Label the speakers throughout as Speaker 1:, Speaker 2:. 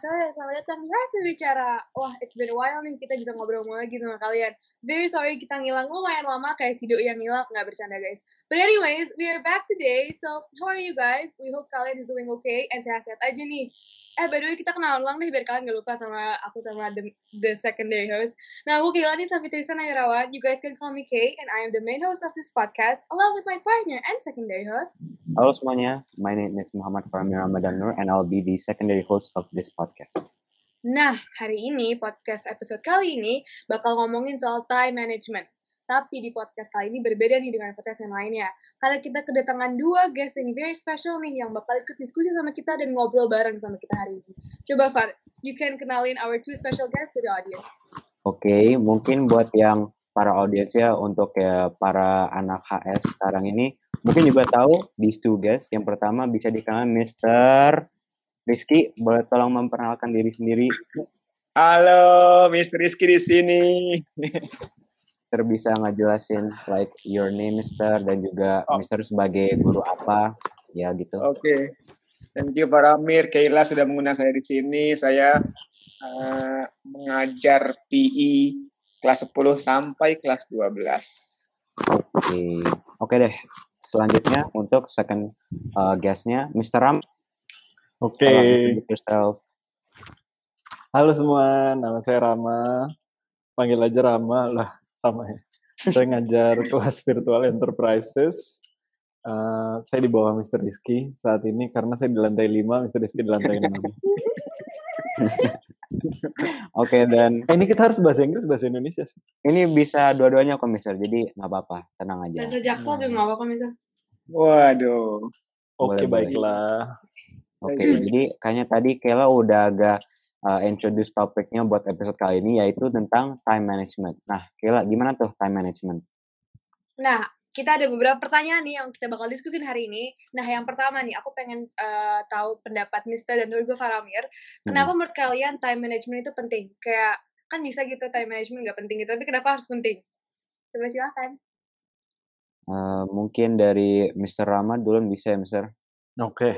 Speaker 1: sore selamat datang di Rasa Bicara. Wah, it's been a while nih kita bisa ngobrol-ngobrol lagi sama kalian. Very sorry kita ngilang lumayan lama kayak si Doi yang ngilang, nggak bercanda guys. But anyways, we are back today. So, how are you guys? We hope kalian is doing okay and sehat-sehat aja nih. Eh, by the way, kita kenalan ulang deh biar kalian gak lupa sama aku sama the, the secondary host. Nah, aku Keila nih Safitri Sanayarawan. You guys can call me Kay and I am the main host of this podcast along with my partner and secondary host.
Speaker 2: Halo semuanya, my name is Muhammad Fahmi Ramadan Nur and I'll be the secondary host of this podcast.
Speaker 1: Nah, hari ini podcast episode kali ini bakal ngomongin soal time management. Tapi di podcast kali ini berbeda nih dengan podcast yang lainnya. Karena kita kedatangan dua guest yang very special nih yang bakal ikut diskusi sama kita dan ngobrol bareng sama kita hari ini. Coba Far, you can kenalin our two special guests to the audience.
Speaker 2: Oke, okay, mungkin buat yang para audiens ya untuk ya para anak HS sekarang ini mungkin juga tahu these two guests. Yang pertama bisa dikenal Mr. Rizky, boleh tolong memperkenalkan diri sendiri?
Speaker 3: Halo, Mr. Rizky di sini.
Speaker 2: Mister bisa ngejelasin like your name Mister dan juga oh. Mister sebagai guru apa ya gitu.
Speaker 3: Oke. Okay. Thank you Pak Ramir, Keila sudah mengundang saya di sini. Saya uh, mengajar PI kelas 10 sampai kelas 12. Oke.
Speaker 2: Okay. Oke okay deh. Selanjutnya untuk second uh, guestnya Mr. Ram.
Speaker 4: Oke. Okay. Halo semua, nama saya Rama. Panggil aja Rama lah sama ya. Saya ngajar kelas virtual enterprises. Uh, saya di bawah Mr. Rizky saat ini karena saya di lantai 5, Mr. Rizky di lantai 6.
Speaker 2: Oke, okay, dan...
Speaker 4: Eh, ini kita harus bahasa Inggris, bahasa Indonesia sih?
Speaker 2: Ini bisa dua-duanya kok, Mister. Jadi nggak apa-apa, tenang aja.
Speaker 1: Bahasa Jaksel juga nggak apa-apa, Mister.
Speaker 3: Waduh.
Speaker 4: Oke, okay, baiklah.
Speaker 2: Oke, okay, jadi kayaknya tadi Kela udah agak uh, introduce topiknya buat episode kali ini yaitu tentang time management. Nah, Kela, gimana tuh time management?
Speaker 1: Nah, kita ada beberapa pertanyaan nih yang kita bakal diskusin hari ini. Nah, yang pertama nih, aku pengen uh, tahu pendapat Mister dan juga Faramir. Kenapa hmm. menurut kalian time management itu penting? Kayak kan bisa gitu time management nggak penting gitu, tapi kenapa harus penting? Coba silahkan.
Speaker 2: Uh, mungkin dari Mister Rama dulu bisa ya, Mister.
Speaker 4: Oke. Okay.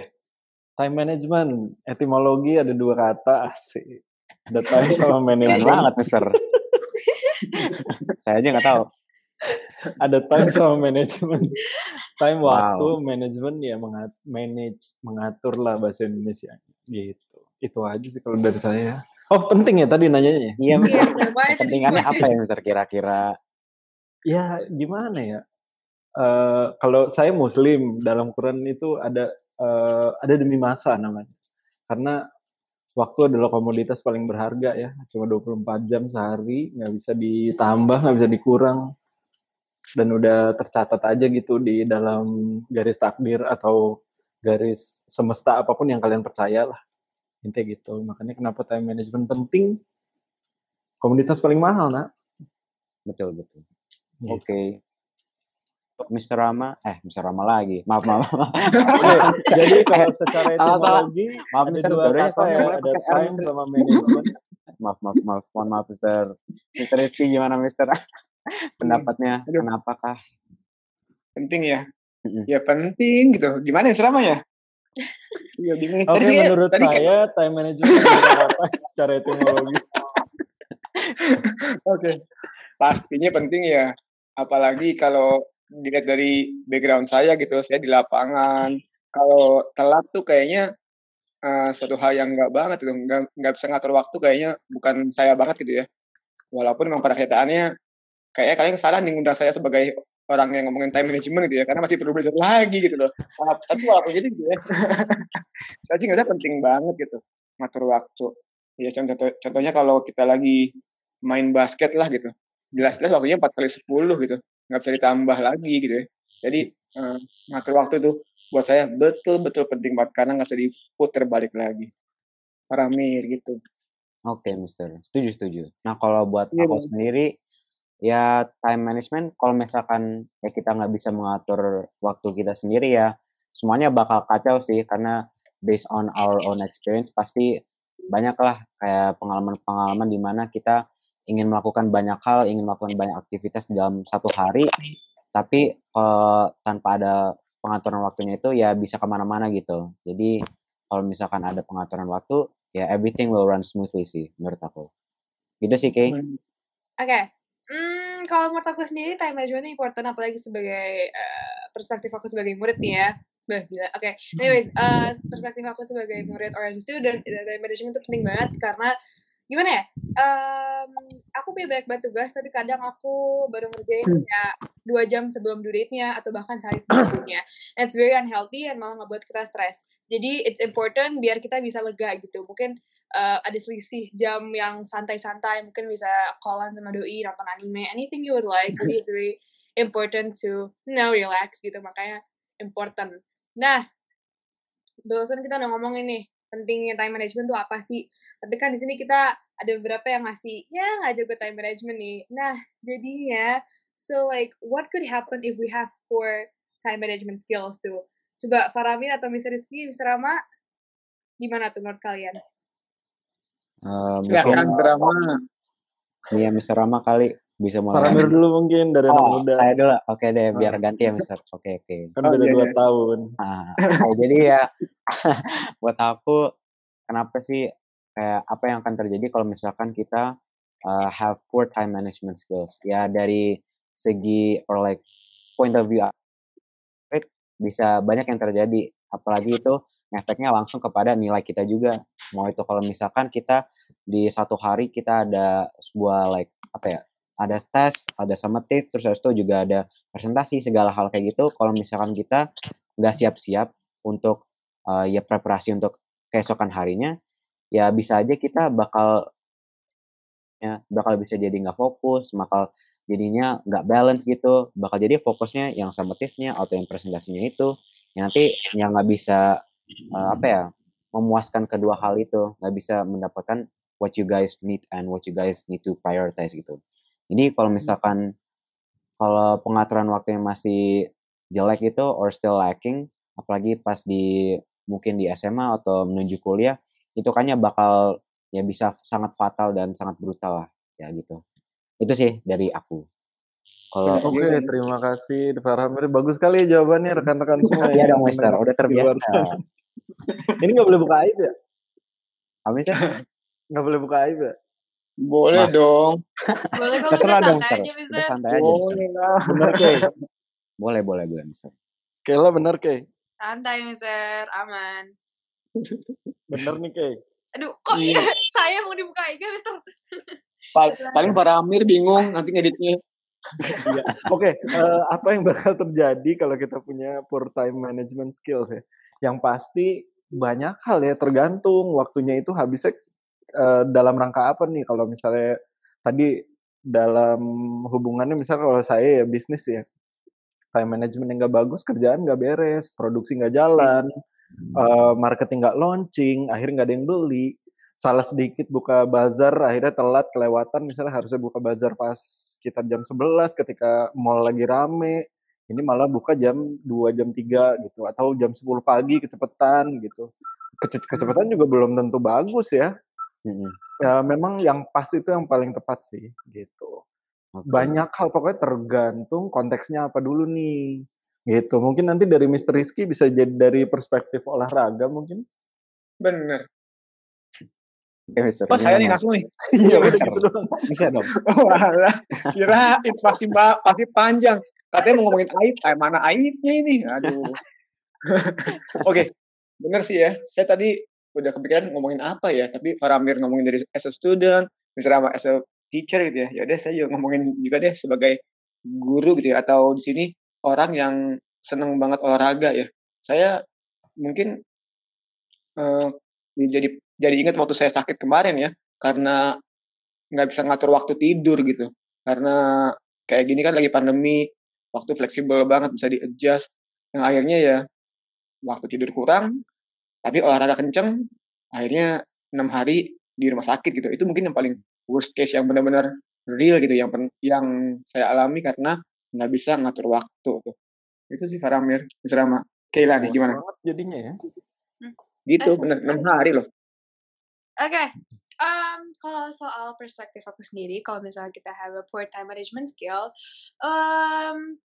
Speaker 4: Time management, etimologi ada dua kata sih. Ada time sama management.
Speaker 2: banget, Mister. Saya aja nggak tahu.
Speaker 4: ada time sama management. Time wow. waktu, management ya mengat manage, mengatur lah bahasa Indonesia. Gitu. Itu aja sih kalau dari saya. Oh penting ya tadi nanyanya?
Speaker 2: Iya, Mister. Pentingannya apa ya, Mister? Kira-kira?
Speaker 4: Ya gimana ya? Uh, kalau saya Muslim dalam Quran itu ada uh, ada demi masa namanya. Karena waktu adalah komoditas paling berharga ya, cuma 24 jam sehari, nggak bisa ditambah, nggak bisa dikurang, dan udah tercatat aja gitu di dalam garis takdir atau garis semesta apa pun yang kalian percaya lah. Intinya gitu. Makanya kenapa time management penting? Komoditas paling mahal, nak.
Speaker 2: Betul, betul. Gitu. Oke. Okay. Mr. Rama, eh Mr. Rama lagi, maaf maaf. maaf.
Speaker 4: Jadi kalau secara etimologi, maaf Mr. dua kata ya, ada time sama management.
Speaker 2: maaf maaf maaf, mohon maaf Mr. Mr. Rizky gimana Mr. Pendapatnya, Aduh. kenapakah?
Speaker 3: Penting ya? Ya penting gitu. Gimana ya Rama ya?
Speaker 4: Iya bingung. Oke, okay, menurut tadi saya kan... time management apa secara etimologi?
Speaker 3: Oke, okay. pastinya penting ya. Apalagi kalau dilihat dari background saya gitu, saya di lapangan. Kalau telat tuh kayaknya uh, suatu hal yang nggak banget nggak nggak bisa ngatur waktu kayaknya bukan saya banget gitu ya. Walaupun memang pada kenyataannya kayaknya kalian salah nih ngundang saya sebagai orang yang ngomongin time management gitu ya, karena masih perlu belajar lagi gitu loh. Tapi walaupun gitu gitu ya, saya sih nggak penting banget gitu ngatur waktu. Ya contoh contohnya kalau kita lagi main basket lah gitu, jelas-jelas waktunya empat kali sepuluh gitu nggak bisa ditambah lagi gitu ya. Jadi uh, ngatur waktu itu buat saya betul-betul penting banget karena nggak bisa diputar balik lagi. Paramir gitu.
Speaker 2: Oke, okay, Mister. Setuju, setuju. Nah, kalau buat yeah, aku sendiri, ya time management, kalau misalkan ya kita nggak bisa mengatur waktu kita sendiri ya, semuanya bakal kacau sih, karena based on our own experience, pasti banyaklah kayak pengalaman-pengalaman di mana kita ingin melakukan banyak hal, ingin melakukan banyak aktivitas dalam satu hari, tapi uh, tanpa ada pengaturan waktunya itu ya bisa ke mana-mana gitu. Jadi kalau misalkan ada pengaturan waktu, ya everything will run smoothly sih menurut aku. Gitu sih, Kay.
Speaker 1: Oke. Hmm, kalau menurut aku sendiri time management important apalagi sebagai uh, perspektif aku sebagai murid nih ya. Bah, gila. Oke. Anyways, uh, perspektif aku sebagai murid or as a student, time management itu penting banget karena gimana ya? Um, aku punya banyak banget tugas, tapi kadang aku baru ngerjain ya dua jam sebelum due date-nya atau bahkan sehari sebelumnya. It's very unhealthy and malah ngebuat kita stres. Jadi it's important biar kita bisa lega gitu. Mungkin uh, ada selisih jam yang santai-santai, mungkin bisa callan sama doi, nonton anime, anything you would like. Jadi it's very important to you know relax gitu. Makanya important. Nah, barusan kita udah ngomongin nih pentingnya time management tuh apa sih? Tapi kan di sini kita ada beberapa yang masih ya nggak jago time management nih. Nah, jadinya so like what could happen if we have poor time management skills tuh? Coba Faramin atau Mr. Rizky, Mr. Rama, gimana tuh menurut kalian?
Speaker 2: Uh,
Speaker 3: Silakan Mr. Rama.
Speaker 2: Iya, Mr. Rama kali bisa mulai.
Speaker 4: Paramir dulu mungkin dari anak
Speaker 2: Oh,
Speaker 4: muda.
Speaker 2: saya dulu. Oke deh, biar ganti ya, Mister. Oke, oke.
Speaker 4: Kan
Speaker 3: Oh,
Speaker 4: beda
Speaker 3: iya,
Speaker 4: dua
Speaker 3: iya.
Speaker 4: tahun.
Speaker 2: Nah, oke, jadi ya buat aku kenapa sih kayak apa yang akan terjadi kalau misalkan kita uh, have poor time management skills? Ya dari segi or like point of view bisa banyak yang terjadi. Apalagi itu efeknya langsung kepada nilai kita juga. Mau itu kalau misalkan kita di satu hari kita ada sebuah like apa ya? Ada tes, ada summative, terus habis itu juga ada presentasi segala hal kayak gitu. Kalau misalkan kita nggak siap-siap untuk uh, ya preparasi untuk keesokan harinya, ya bisa aja kita bakal ya bakal bisa jadi nggak fokus, bakal jadinya nggak balance gitu, bakal jadi fokusnya yang summative-nya atau yang presentasinya itu, ya nanti yang nggak bisa uh, apa ya memuaskan kedua hal itu, nggak bisa mendapatkan what you guys need and what you guys need to prioritize gitu. Jadi kalau misalkan kalau pengaturan waktunya masih jelek itu or still lacking, apalagi pas di mungkin di SMA atau menuju kuliah, itu kayaknya bakal ya bisa sangat fatal dan sangat brutal lah ya gitu. Itu sih dari aku. Kalau
Speaker 4: Oke, terima kasih Faramir. Bagus sekali ya jawabannya rekan-rekan semua
Speaker 2: Iya
Speaker 4: ya.
Speaker 2: dong, Mister. Udah terbiasa.
Speaker 4: Ini nggak boleh buka aib ya?
Speaker 2: Apa sih?
Speaker 4: Nggak boleh buka aib ya?
Speaker 3: Boleh
Speaker 2: Wah.
Speaker 3: dong.
Speaker 1: Boleh kok
Speaker 2: Terserah dong,
Speaker 1: santai
Speaker 2: Mister.
Speaker 1: aja
Speaker 2: Udah
Speaker 1: Mister.
Speaker 2: santai aja, Mister.
Speaker 3: Boleh lah.
Speaker 4: Bener Kay?
Speaker 2: Boleh, boleh, boleh, Mister.
Speaker 4: Kayla bener Kay?
Speaker 1: Santai Mister, aman.
Speaker 4: Bener nih Kay?
Speaker 1: Aduh, kok
Speaker 3: Iya.
Speaker 1: saya mau dibuka IG Mister?
Speaker 3: Pal- Paling para Amir bingung nanti ngeditnya.
Speaker 4: Iya. Oke, eh, apa yang bakal terjadi kalau kita punya poor time management skills ya? Yang pasti banyak hal ya tergantung waktunya itu habisnya eh, dalam rangka apa nih? Kalau misalnya tadi dalam hubungannya misalnya kalau saya ya bisnis ya, time management yang nggak bagus, kerjaan nggak beres, produksi nggak jalan, eh, marketing nggak launching, akhirnya nggak ada yang beli. Salah sedikit buka bazar, akhirnya telat kelewatan. Misalnya harusnya buka bazar pas sekitar jam 11 ketika mall lagi rame. Ini malah buka jam 2, jam 3 gitu. Atau jam 10 pagi kecepatan gitu. Kece- Kecepatan juga belum tentu bagus ya. Ya memang yang pas itu yang paling tepat sih gitu.
Speaker 2: Oke.
Speaker 4: Banyak hal pokoknya tergantung konteksnya apa dulu nih. Gitu. Mungkin nanti dari Mr. Rizky bisa jadi dari perspektif olahraga mungkin.
Speaker 3: Bener.
Speaker 2: Oke, Mister.
Speaker 3: Oh saya nih langsung nih.
Speaker 4: Iya, udah
Speaker 2: Mister.
Speaker 4: gitu doang.
Speaker 2: Bisa dong.
Speaker 3: Walah, kirain pasti pasti panjang. Katanya mau ngomongin aib, eh, mana aibnya ini? Aduh. Oke, bener sih ya. Saya tadi udah kepikiran ngomongin apa ya, tapi Faramir ngomongin dari as a student, Mr. Rama as a teacher gitu ya. Ya udah saya juga ngomongin juga deh sebagai guru gitu ya, atau di sini orang yang seneng banget olahraga ya. Saya mungkin eh, jadi jadi ingat waktu saya sakit kemarin ya, karena nggak bisa ngatur waktu tidur gitu. Karena kayak gini kan lagi pandemi, waktu fleksibel banget bisa di-adjust. Yang akhirnya ya waktu tidur kurang, tapi olahraga kenceng, akhirnya enam hari di rumah sakit gitu. Itu mungkin yang paling worst case yang benar-benar real gitu, yang yang saya alami karena nggak bisa ngatur waktu tuh. Itu sih Faramir, Mr. Rama. Kayla nih gimana?
Speaker 4: Jadinya ya.
Speaker 3: Gitu,
Speaker 1: Eh,
Speaker 3: bener enam hari loh.
Speaker 1: Oke, um, kalau soal perspektif aku sendiri, kalau misalnya kita have a poor time management skill, um,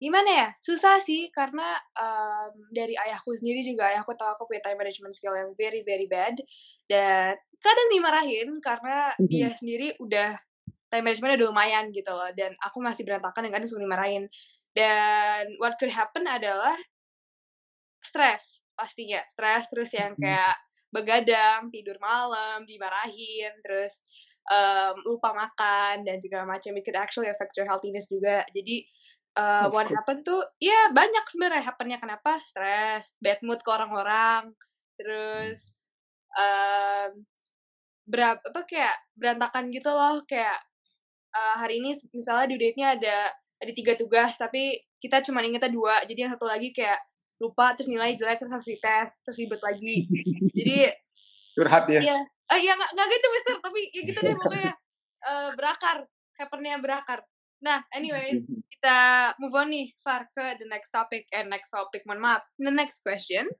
Speaker 1: gimana ya? Susah sih karena um, dari ayahku sendiri juga ayahku tahu aku punya time management skill yang very very bad dan kadang dimarahin karena mm-hmm. dia sendiri udah time management udah lumayan gitu loh dan aku masih berantakan dan kadang suka dimarahin. Dan what could happen adalah stres pastinya. Stres terus yang mm-hmm. kayak begadang tidur malam dimarahin terus um, lupa makan dan segala macam. It could actually affect your healthiness juga. Jadi uh, what happen tuh ya banyak sebenarnya happennya. Kenapa? Stres bad mood ke orang-orang terus um, berapa apa kayak berantakan gitu loh. Kayak uh, hari ini misalnya di date-nya ada ada tiga tugas tapi kita cuma ingetnya dua jadi yang satu lagi kayak lupa terus nilai jelek terus harus dites terus ribet lagi. Jadi
Speaker 3: curhat ya?
Speaker 1: iya. Uh, ya nggak nggak gitu mister tapi ya gitu deh pokoknya. Uh, berakar happennya berakar Nah, anyways, kita move on nih, Far, ke the next topic. And next topic, mohon maaf, the next question,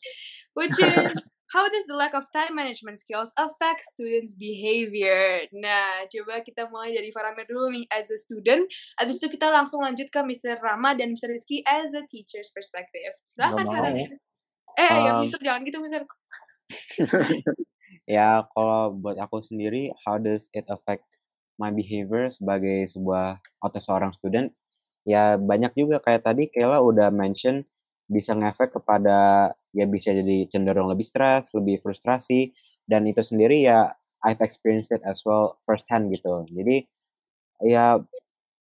Speaker 1: which is, how does the lack of time management skills affect students' behavior? Nah, coba kita mulai dari Faramir dulu nih, as a student. Abis itu kita langsung lanjut ke Mr. Rama dan Mr. Rizky as a teacher's perspective. Silahkan, Faramir. Eh, um, ya Mr. Jangan gitu, Mr.
Speaker 2: ya, kalau buat aku sendiri, how does it affect my behavior sebagai sebuah atau seorang student ya banyak juga kayak tadi Kayla udah mention bisa ngefek kepada ya bisa jadi cenderung lebih stres, lebih frustrasi dan itu sendiri ya I've experienced it as well first hand gitu. Jadi ya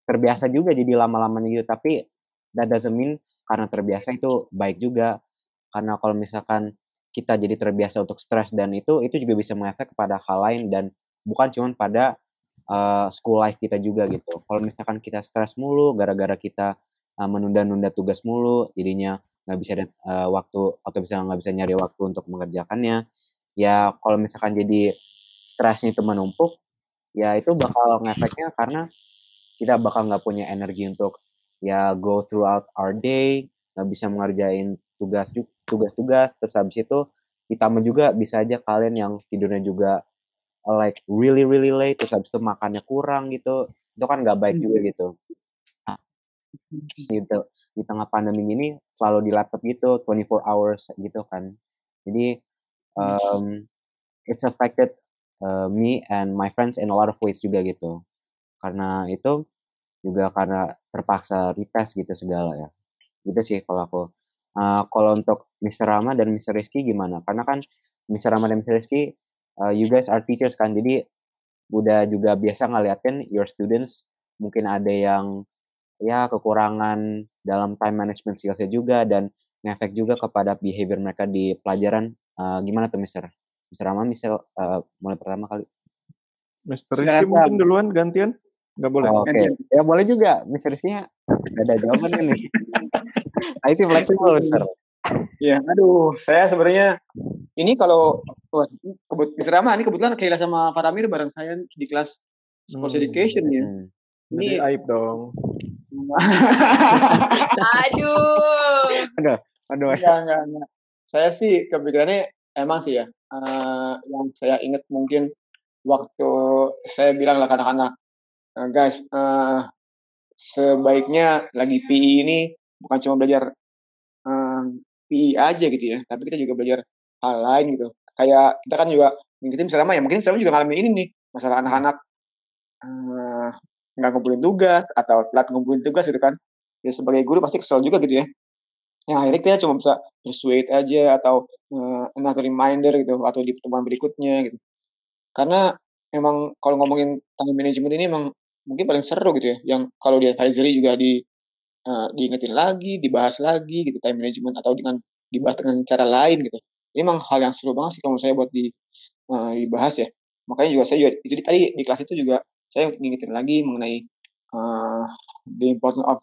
Speaker 2: terbiasa juga jadi lama-lamanya gitu tapi that doesn't mean karena terbiasa itu baik juga karena kalau misalkan kita jadi terbiasa untuk stres dan itu itu juga bisa mengefek kepada hal lain dan bukan cuma pada uh, school life kita juga gitu. Kalau misalkan kita stres mulu gara-gara kita uh, menunda-nunda tugas mulu, jadinya nggak bisa uh, waktu atau bisa nggak bisa nyari waktu untuk mengerjakannya. Ya kalau misalkan jadi stresnya itu menumpuk, ya itu bakal ngefeknya karena kita bakal nggak punya energi untuk ya go throughout our day, nggak bisa mengerjain tugas tugas-tugas, terus habis itu ditambah juga bisa aja kalian yang tidurnya juga like really really late terus habis itu makannya kurang gitu itu kan nggak baik juga gitu gitu di tengah pandemi ini selalu di laptop gitu 24 hours gitu kan jadi um, it's affected uh, me and my friends in a lot of ways juga gitu karena itu juga karena terpaksa retest gitu segala ya gitu sih kalau aku uh, kalau untuk Mr. Rama dan Mr. Rizky gimana karena kan Mr. Rama dan Mr. Rizky uh, you guys are teachers kan jadi udah juga biasa ngeliatin your students mungkin ada yang ya kekurangan dalam time management skillsnya juga dan ngefek juga kepada behavior mereka di pelajaran. Uh, gimana tuh Mister? Mister Rama misal uh, mulai pertama kali.
Speaker 4: Mister Rizky mungkin duluan gantian? Nggak boleh?
Speaker 2: Oh, oke. Okay. ya boleh juga. Mister Rizky ada jawaban nih. Saya sih fleksibel Mister
Speaker 3: Ya, aduh, saya sebenarnya ini kalau oh, kebut Rama ini kebetulan Kaila sama Faramir bareng saya di kelas sports hmm. education ya. Hmm.
Speaker 4: Ini aib dong.
Speaker 1: aduh.
Speaker 3: Aduh, aduh. Enggak, enggak, enggak. Saya sih kepikirannya emang sih ya. Uh, yang saya ingat mungkin waktu saya bilang lah anak-anak, uh, guys, uh, sebaiknya lagi PI ini bukan cuma belajar PI aja gitu ya, tapi kita juga belajar hal lain gitu. Kayak kita kan juga ngikutin misalnya ya mungkin saya juga ngalamin ini nih, masalah anak-anak uh, nggak ngumpulin tugas atau telat ngumpulin tugas gitu kan. Ya sebagai guru pasti kesel juga gitu ya. Ya akhirnya kita cuma bisa persuade aja atau uh, another reminder gitu atau di pertemuan berikutnya gitu. Karena emang kalau ngomongin time management ini emang mungkin paling seru gitu ya. Yang kalau di advisory juga di uh, diingetin lagi, dibahas lagi gitu time management atau dengan dibahas dengan cara lain gitu. Ini memang hal yang seru banget sih kalau saya buat di uh, dibahas ya. Makanya juga saya juga itu tadi di kelas itu juga saya ngingetin lagi mengenai uh, the importance of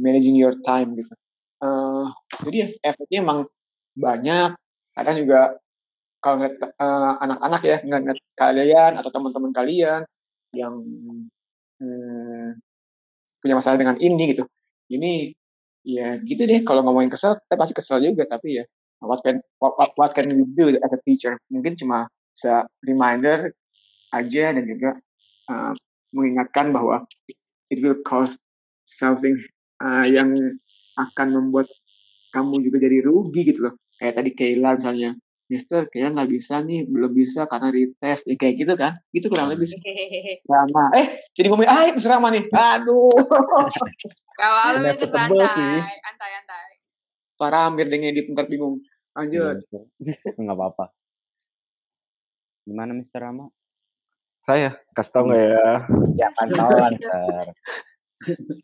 Speaker 3: managing your time gitu. Uh, jadi ya efeknya emang banyak. Kadang juga kalau ngeliat uh, anak-anak ya ngeliat kalian atau teman-teman kalian yang hmm, punya masalah dengan ini gitu ini ya gitu deh kalau ngomongin kesel kita pasti kesel juga tapi ya what can what, what can we do as a teacher mungkin cuma bisa reminder aja dan juga uh, mengingatkan bahwa it will cost something uh, yang akan membuat kamu juga jadi rugi gitu loh. Kayak tadi Kayla misalnya, Mister, kayaknya nggak bisa nih, belum bisa karena retest, ya, kayak gitu kan? Gitu kurang lebih sih. Sama. Eh, jadi ngomongin ah serama nih. Aduh.
Speaker 1: Kalau lu itu santai,
Speaker 4: sih.
Speaker 1: santai, santai.
Speaker 3: Parah hampir dengan di bentar bingung.
Speaker 2: Iya,
Speaker 3: Lanjut.
Speaker 2: Mister. Nggak apa-apa. Gimana Mister Rama?
Speaker 4: Saya kasih tau nggak ya?
Speaker 2: Ya kan tahu.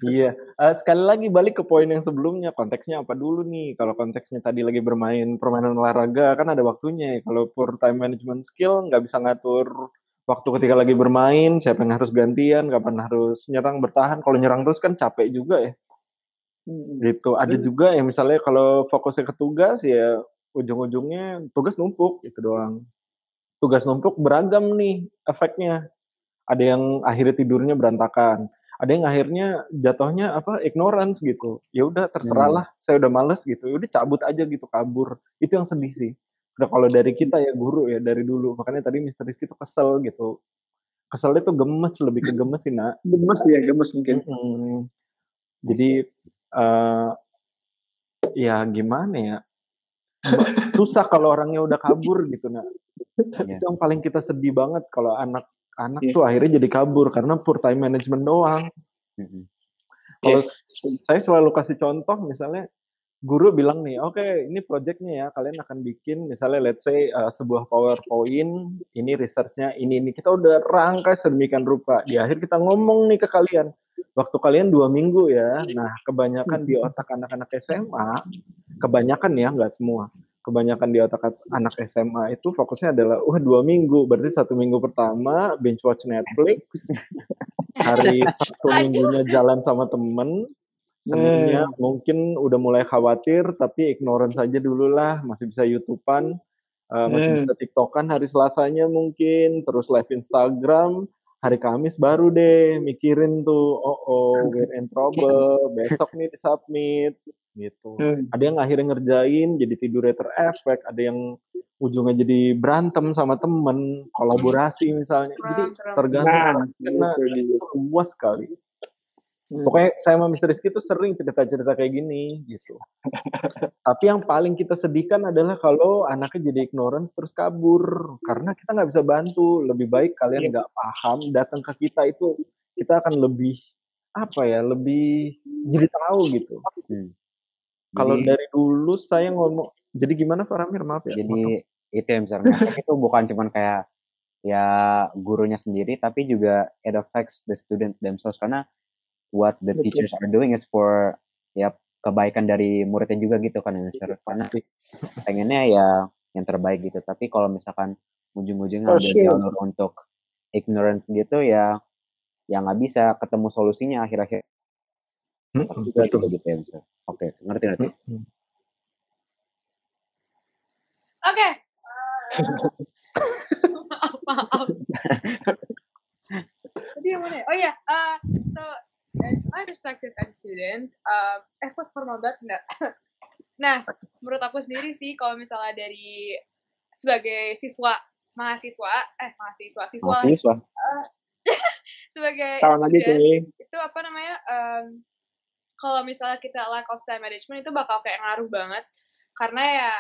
Speaker 4: Iya, Eh, sekali lagi balik ke poin yang sebelumnya, konteksnya apa dulu nih? Kalau konteksnya tadi lagi bermain permainan olahraga, kan ada waktunya ya. Kalau for time management skill, nggak bisa ngatur waktu ketika lagi bermain, siapa yang harus gantian, kapan harus nyerang, bertahan. Kalau nyerang terus kan capek juga ya.
Speaker 3: Hmm.
Speaker 4: Gitu. Ada juga yang misalnya kalau fokusnya ke tugas, ya ujung-ujungnya tugas numpuk, itu doang. Tugas numpuk beragam nih efeknya. Ada yang akhirnya tidurnya berantakan ada yang akhirnya jatuhnya apa ignorance gitu. Ya udah terserah
Speaker 2: Hmm.
Speaker 4: lah saya udah males gitu. Ya udah cabut aja gitu kabur. Itu yang sedih sih. Udah kalau dari kita ya guru ya dari dulu. Makanya tadi Mister Rizky tuh kesel gitu. Keselnya tuh gemes lebih ke gemes sih nak.
Speaker 3: Gemes ya, gemes mungkin.
Speaker 4: Mm-mm. jadi eh ya gimana ya? Susah kalau orangnya udah kabur gitu nak.
Speaker 2: Iya.
Speaker 4: itu yang paling kita sedih banget kalau anak anak
Speaker 3: Iya.
Speaker 4: tuh akhirnya jadi kabur karena poor time management doang
Speaker 2: Mm-mm.
Speaker 4: Kalau
Speaker 3: Yes.
Speaker 4: saya selalu kasih contoh, misalnya guru bilang nih, oke ini projectnya ya, kalian akan bikin misalnya let's say uh, sebuah PowerPoint, ini researchnya ini ini kita udah rangkai sedemikian rupa. Di akhir kita ngomong nih ke kalian, waktu kalian dua minggu ya. Nah kebanyakan di otak anak-anak SMA, kebanyakan ya nggak semua, kebanyakan di otak anak SMA itu fokusnya adalah, wah dua minggu, berarti satu minggu pertama binge watch Netflix, hari satu minggunya jalan sama temen, Seninnya mungkin udah mulai khawatir, tapi ignorance saja dulu lah, masih bisa YouTubean, eh, masih
Speaker 3: Hmm.
Speaker 4: bisa TikTokan hari Selasanya mungkin, terus live Instagram, hari Kamis baru deh mikirin tuh, oh oh, we're in trouble, besok nih di submit, gitu.
Speaker 3: Hmm.
Speaker 4: Ada yang akhirnya ngerjain, jadi tidurnya terefek, ada yang ujungnya jadi berantem sama temen, kolaborasi misalnya, jadi tergantung
Speaker 3: Nah,
Speaker 4: karena
Speaker 3: itu dia.
Speaker 4: itu luas sekali.
Speaker 3: Hmm.
Speaker 4: Pokoknya saya sama Mr. Rizky tuh sering cerita-cerita kayak gini gitu. Tapi yang paling kita sedihkan adalah kalau anaknya jadi ignorance terus kabur karena kita nggak bisa bantu. Lebih baik kalian
Speaker 3: Yes.
Speaker 4: nggak paham datang ke kita itu kita akan lebih apa ya lebih jadi tahu gitu.
Speaker 2: Hmm.
Speaker 4: Kalau dari dulu saya ngomong jadi gimana Pak Ramir maaf ya.
Speaker 2: Jadi itu yang misalnya itu bukan cuman kayak ya gurunya sendiri tapi juga it affects the student themselves karena what the
Speaker 3: Betul.
Speaker 2: teachers are doing is for ya kebaikan dari muridnya juga gitu kan ya mister karena pengennya ya yang terbaik gitu tapi kalau misalkan ujung-ujungnya ambil
Speaker 3: sure.
Speaker 2: jalur untuk ignorance gitu ya ya nggak bisa ketemu solusinya akhir-akhir
Speaker 4: Mm-mm,
Speaker 2: juga
Speaker 4: betul.
Speaker 2: gitu, gitu ya oke ngerti ngerti
Speaker 4: Mm-mm.
Speaker 1: Oke. maaf, maaf. Yang mana? ya? Oh iya, uh, so as my perspective as a student, uh, eh kok formal banget enggak? nah, menurut aku sendiri sih kalau misalnya dari sebagai siswa mahasiswa, eh mahasiswa, siswa
Speaker 2: mahasiswa
Speaker 1: sebagai
Speaker 3: Tahun lagi
Speaker 1: student,
Speaker 3: cuy.
Speaker 1: itu apa namanya um, kalau misalnya kita lack of time management itu bakal kayak ngaruh banget karena ya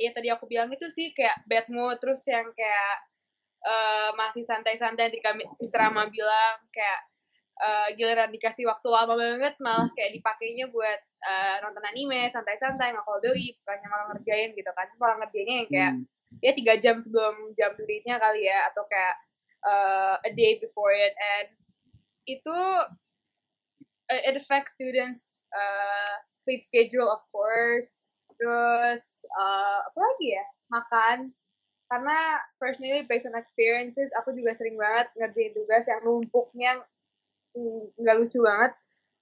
Speaker 1: ya tadi aku bilang itu sih kayak bad mood terus yang kayak eh, masih santai-santai tadi kami Mr. Rama bilang kayak eh, giliran dikasih waktu lama banget malah kayak dipakainya buat eh, nonton anime santai-santai nggak kalau doi bukannya malah ngerjain gitu kan malah ngerjainnya yang kayak
Speaker 3: Hmm.
Speaker 1: ya tiga jam sebelum jam due-nya kali ya atau kayak uh, a day before it and itu uh, it affects students uh, sleep schedule of course. Terus uh, apa lagi ya? Makan. Karena personally based on experiences aku juga sering banget ngerjain tugas yang numpuknya nggak lucu banget.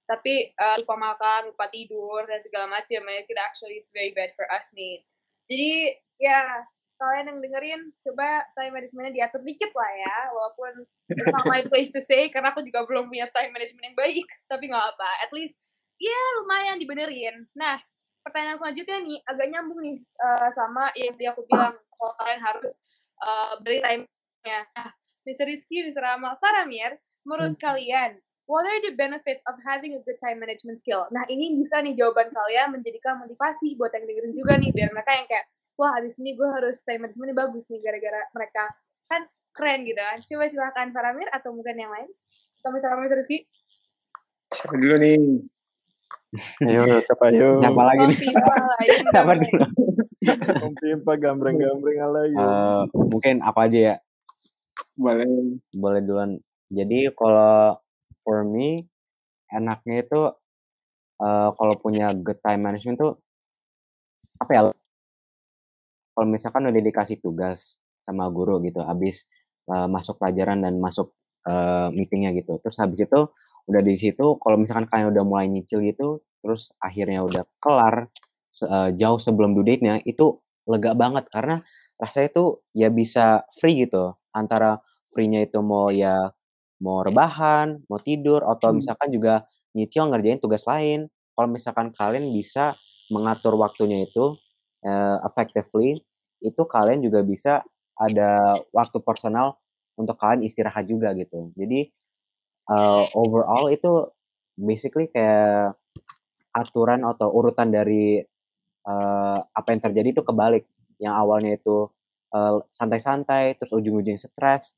Speaker 1: Tapi uh, lupa makan lupa tidur dan segala macam and it actually it's very bad for us nih. Jadi ya kalian yang dengerin coba time managementnya diatur dikit lah ya walaupun it's not my place to say karena aku juga belum punya time management yang baik tapi nggak apa at least ya lumayan dibenerin nah pertanyaan selanjutnya nih agak nyambung nih uh, sama yang tadi aku bilang kalau kalian harus uh, beri time-nya nah Mr. Rizky, Mr. Rama, Faramir menurut kalian what are the benefits of having a good time management skill? Nah, ini bisa nih jawaban kalian menjadikan motivasi buat yang dengerin juga nih, biar mereka yang kayak, wah abis ini gue harus time management bagus nih, gara-gara mereka kan keren gitu kan. Coba silahkan Faramir atau mungkin yang lain. Atau misalnya terus sih.
Speaker 3: Siapa dulu nih?
Speaker 4: Ayo, siapa ayo?
Speaker 2: Siapa lagi nih? Siapa dulu?
Speaker 4: Om Pimpa gambreng-gambreng lagi.
Speaker 2: Uh, mungkin apa aja ya?
Speaker 3: Boleh.
Speaker 2: Boleh duluan. Jadi kalau for me enaknya itu uh, kalau punya good time management tuh? Kalau misalkan udah dikasih tugas sama guru gitu, habis uh, masuk pelajaran dan masuk uh, meetingnya gitu. Terus habis itu udah di situ kalau misalkan kalian udah mulai nyicil gitu, terus akhirnya udah kelar uh, jauh sebelum due date-nya itu lega banget karena rasanya itu ya bisa free gitu antara free-nya itu mau ya mau rebahan, mau tidur atau
Speaker 3: Hmm.
Speaker 2: misalkan juga nyicil ngerjain tugas lain. Kalau misalkan kalian bisa mengatur waktunya itu uh, effectively, itu kalian juga bisa ada waktu personal untuk kalian istirahat juga gitu. Jadi uh, overall itu basically kayak aturan atau urutan dari uh, apa yang terjadi itu kebalik. Yang awalnya itu uh, santai-santai, terus ujung-ujungnya stres,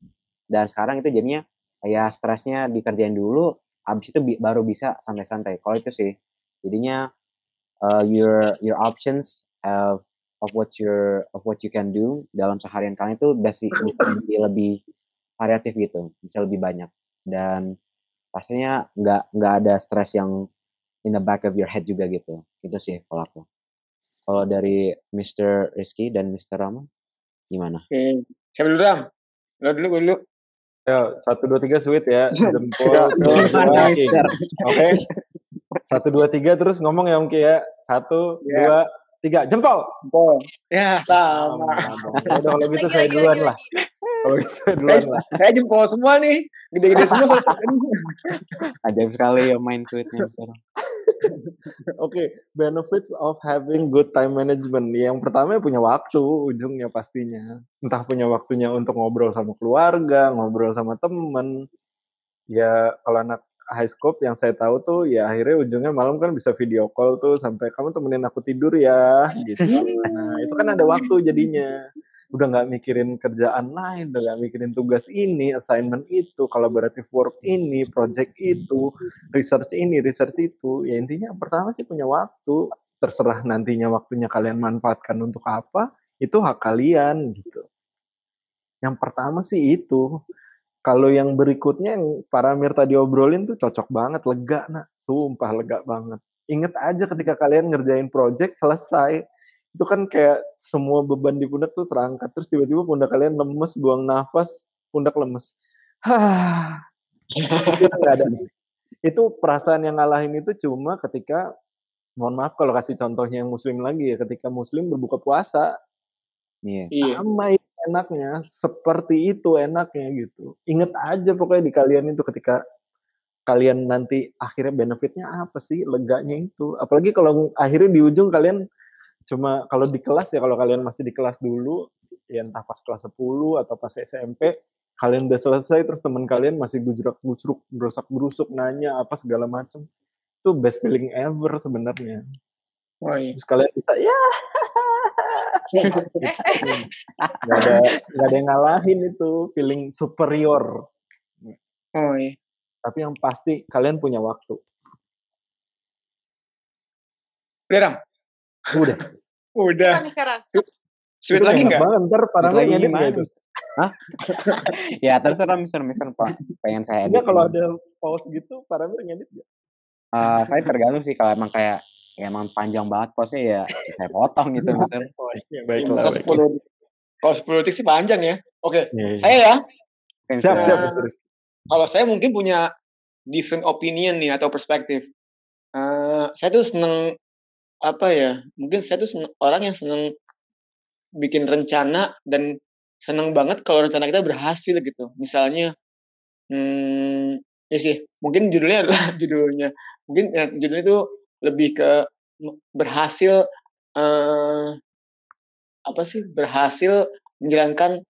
Speaker 2: dan sekarang itu jadinya ya stresnya dikerjain dulu, habis itu bi baru bisa santai-santai. Kalau itu sih, jadinya uh, your your options of of what your of what you can do dalam seharian kalian itu bisa, bisa lebih, lebih variatif gitu, bisa lebih banyak dan pastinya nggak nggak ada stres yang in the back of your head juga gitu. Itu sih kalau aku. Kalau dari Mr. Rizky dan Mr. Rama, gimana?
Speaker 3: Oke, siapa dulu Ram? Lo dulu, gue dulu.
Speaker 4: Ya, satu dua tiga sweet ya, jempol. Oke. Satu dua tiga terus ngomong ya Om Ki ya. Satu
Speaker 3: Ya.
Speaker 4: dua tiga jempol.
Speaker 3: Jempol. Ya, sama.
Speaker 4: Udah kalau gitu saya duluan lah. Kalau gitu saya duluan lah.
Speaker 3: Saya jempol semua nih. Gede-gede semua. soalnya.
Speaker 2: Ajaib sekali ya main tweetnya Mister.
Speaker 4: Oke, benefits of having good time management. Yang pertama ya punya waktu ujungnya pastinya. Entah punya waktunya untuk ngobrol sama keluarga, ngobrol sama temen. Ya kalau anak high scope yang saya tahu tuh ya akhirnya ujungnya malam kan bisa video call tuh sampai kamu temenin aku tidur ya gitu. Nah itu kan ada waktu jadinya. Udah nggak mikirin kerjaan lain, udah nggak mikirin tugas ini, assignment itu, collaborative work ini, project itu, research ini, research itu. Ya intinya pertama sih punya waktu. Terserah nantinya waktunya kalian manfaatkan untuk apa, itu hak kalian gitu. Yang pertama sih itu. Kalau yang berikutnya yang Paramir tadi obrolin tuh cocok banget, lega nak. Sumpah lega banget. Ingat aja ketika kalian ngerjain project selesai, itu kan kayak semua beban di pundak tuh terangkat terus tiba-tiba pundak kalian lemes, buang nafas, pundak lemes. Hah. itu nggak ada. Itu perasaan yang ngalahin itu cuma ketika mohon maaf kalau kasih contohnya yang muslim lagi ya, ketika muslim berbuka puasa,
Speaker 2: Iya.
Speaker 3: Iya.
Speaker 4: sama enaknya, seperti itu enaknya gitu. Ingat aja pokoknya di kalian itu ketika kalian nanti akhirnya benefitnya apa sih, leganya itu. Apalagi kalau akhirnya di ujung kalian cuma kalau di kelas ya kalau kalian masih di kelas dulu, ya entah pas kelas 10 atau pas SMP, kalian udah selesai terus teman kalian masih gujrak-gujruk, berusak-berusuk nanya apa segala macam. Itu best feeling ever sebenarnya.
Speaker 3: Oh iya.
Speaker 4: Terus kalian bisa ya nggak ada nggak ada yang ngalahin itu feeling superior
Speaker 3: Oh iya.
Speaker 4: tapi yang pasti kalian punya waktu
Speaker 3: Udah Ram?
Speaker 4: udah
Speaker 3: Udah.
Speaker 1: Sekarang.
Speaker 3: Sweet lagi
Speaker 4: enak
Speaker 3: nggak?
Speaker 4: banget ntar para
Speaker 2: lagi
Speaker 4: ngedit
Speaker 2: gimana,
Speaker 4: nggak itu?
Speaker 2: Hah? ya terserah Mister Mister Pak. Pengen saya edit.
Speaker 4: enggak kalau ada pause gitu para ngedit nggak
Speaker 2: Eh, saya tergantung sih kalau emang kayak ya emang panjang banget pause ya saya potong gitu Mister.
Speaker 4: oh iya
Speaker 3: Iya,
Speaker 4: baiklah baiklah.
Speaker 3: 10 Kalau 10 detik sih panjang ya. Oke,
Speaker 4: Iya, iya.
Speaker 3: saya ya.
Speaker 4: Siap siap
Speaker 3: kalau saya mungkin punya different opinion nih atau perspektif. Eh, saya tuh seneng apa ya? Mungkin saya tuh seneng, orang yang seneng bikin rencana dan seneng banget kalau rencana kita berhasil gitu. Misalnya, hmm, ya sih, mungkin judulnya adalah judulnya. Mungkin ya, judulnya itu lebih ke berhasil eh apa sih? Berhasil menjalankan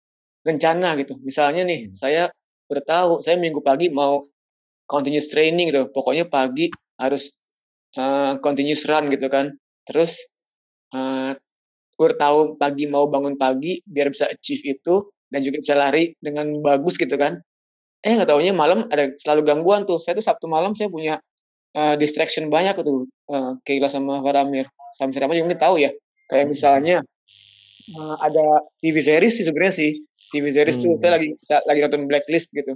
Speaker 3: rencana gitu. Misalnya nih,
Speaker 4: Hmm.
Speaker 3: saya udah tahu saya minggu pagi mau continuous training gitu. Pokoknya pagi harus uh, continuous run gitu kan. Terus uh, tahu pagi mau bangun pagi biar bisa achieve itu dan juga bisa lari dengan bagus gitu kan. Eh nggak taunya malam ada selalu gangguan tuh. Saya tuh Sabtu malam saya punya uh, distraction banyak tuh uh, Keila sama Faramir. Sama Sirama juga mungkin tahu ya. Kayak misalnya uh, ada TV series sih sebenarnya sih. TV series hmm. tuh saya lagi lagi nonton Blacklist gitu.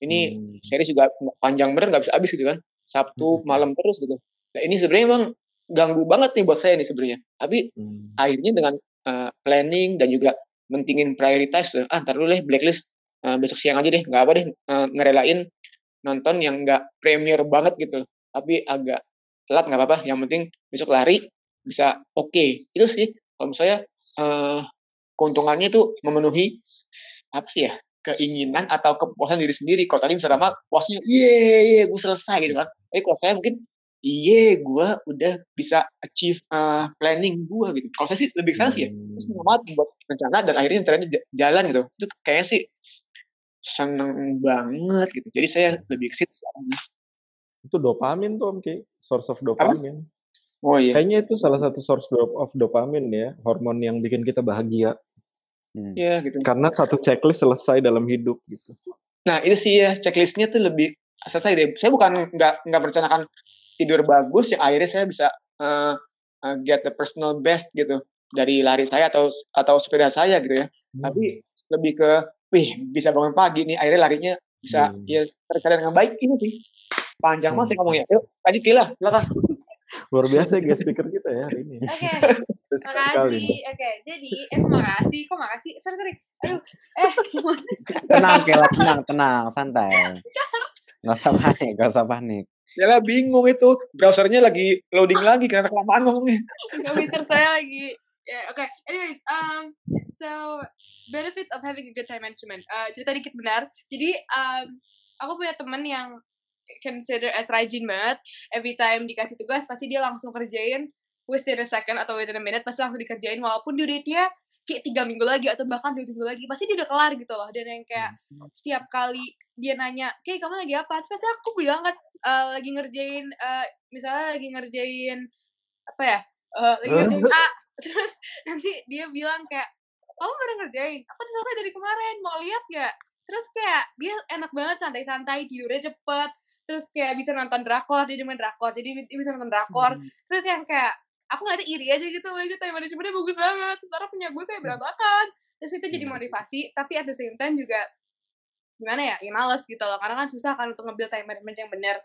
Speaker 3: Ini hmm. series juga panjang bener nggak bisa habis gitu kan. Sabtu hmm. malam terus gitu. Nah ini sebenarnya emang ganggu banget nih buat saya nih sebenarnya. Tapi hmm. akhirnya dengan uh, planning dan juga mentingin prioritas, ah ntar dulu deh Blacklist uh, besok siang aja deh, nggak apa deh uh, ngerelain nonton yang nggak premier banget gitu. Tapi agak telat nggak apa-apa. Yang penting besok lari bisa oke. Okay. Itu sih kalau saya uh, keuntungannya itu memenuhi apa sih ya keinginan atau kepuasan diri sendiri. Kalau tadi misalnya mah puasnya, iya, iya, gue selesai gitu kan. Tapi kalau saya mungkin, iya, gue udah bisa achieve uh, planning gue gitu. Kalau saya sih lebih sana sih ya, hmm. seneng banget buat rencana dan akhirnya rencananya jalan gitu. Itu kayaknya sih seneng banget gitu. Jadi saya lebih excited sekarang.
Speaker 4: Itu dopamin tuh Om Ki, source of dopamin. Apa?
Speaker 3: Oh iya.
Speaker 4: Kayaknya itu salah satu source of dopamine ya, hormon yang bikin kita bahagia.
Speaker 3: Hmm. Iya gitu.
Speaker 4: Karena satu checklist selesai dalam hidup gitu.
Speaker 3: Nah itu sih ya checklistnya tuh lebih selesai deh. Saya bukan nggak nggak merencanakan tidur bagus yang akhirnya saya bisa uh, uh, get the personal best gitu dari lari saya atau atau sepeda saya gitu ya. Hmm. Tapi lebih ke, wih bisa bangun pagi nih akhirnya larinya bisa hmm. ya tercapai dengan baik ini sih. Panjang hmm. masih ngomongnya. Yuk lanjut Kila, silakan.
Speaker 4: Luar biasa ya guest speaker kita ya hari ini.
Speaker 1: Oke. Okay. makasih. Oke, okay. jadi eh makasih. Kok makasih? Sorry, sorry. Aduh. Eh,
Speaker 2: Tenang, Kela, tenang, tenang, santai. Gak usah panik, gak usah panik.
Speaker 3: Ya lah bingung itu. Browsernya lagi loading lagi karena kelamaan ngomongnya.
Speaker 1: Komputer saya lagi Yeah, okay. Anyways, um, so benefits of having a good time management. Uh, cerita dikit benar. Jadi, um, aku punya teman yang consider as rajin banget. Every time dikasih tugas pasti dia langsung kerjain. Within a second atau within a minute pasti langsung dikerjain. Walaupun duritnya kayak tiga minggu lagi atau bahkan dua minggu lagi pasti dia udah kelar gitu loh. Dan yang kayak hmm. setiap kali dia nanya kayak kamu lagi apa? Terus pasti aku bilang kan uh, lagi ngerjain uh, misalnya lagi ngerjain apa ya uh, lagi ngerjain A. Terus nanti dia bilang kayak kamu baru ngerjain? Aku selesai dari kemarin. Mau lihat gak terus kayak dia enak banget santai-santai tidurnya cepet terus kayak bisa nonton drakor dia demen drakor jadi bisa nonton drakor. Hmm. terus yang kayak aku ngeliatnya iri aja gitu aja time managementnya bagus banget sementara punya gue kayak berantakan. Terus itu jadi hmm. motivasi tapi at the same time juga gimana ya ya males gitu loh karena kan susah kan untuk ngambil time management yang benar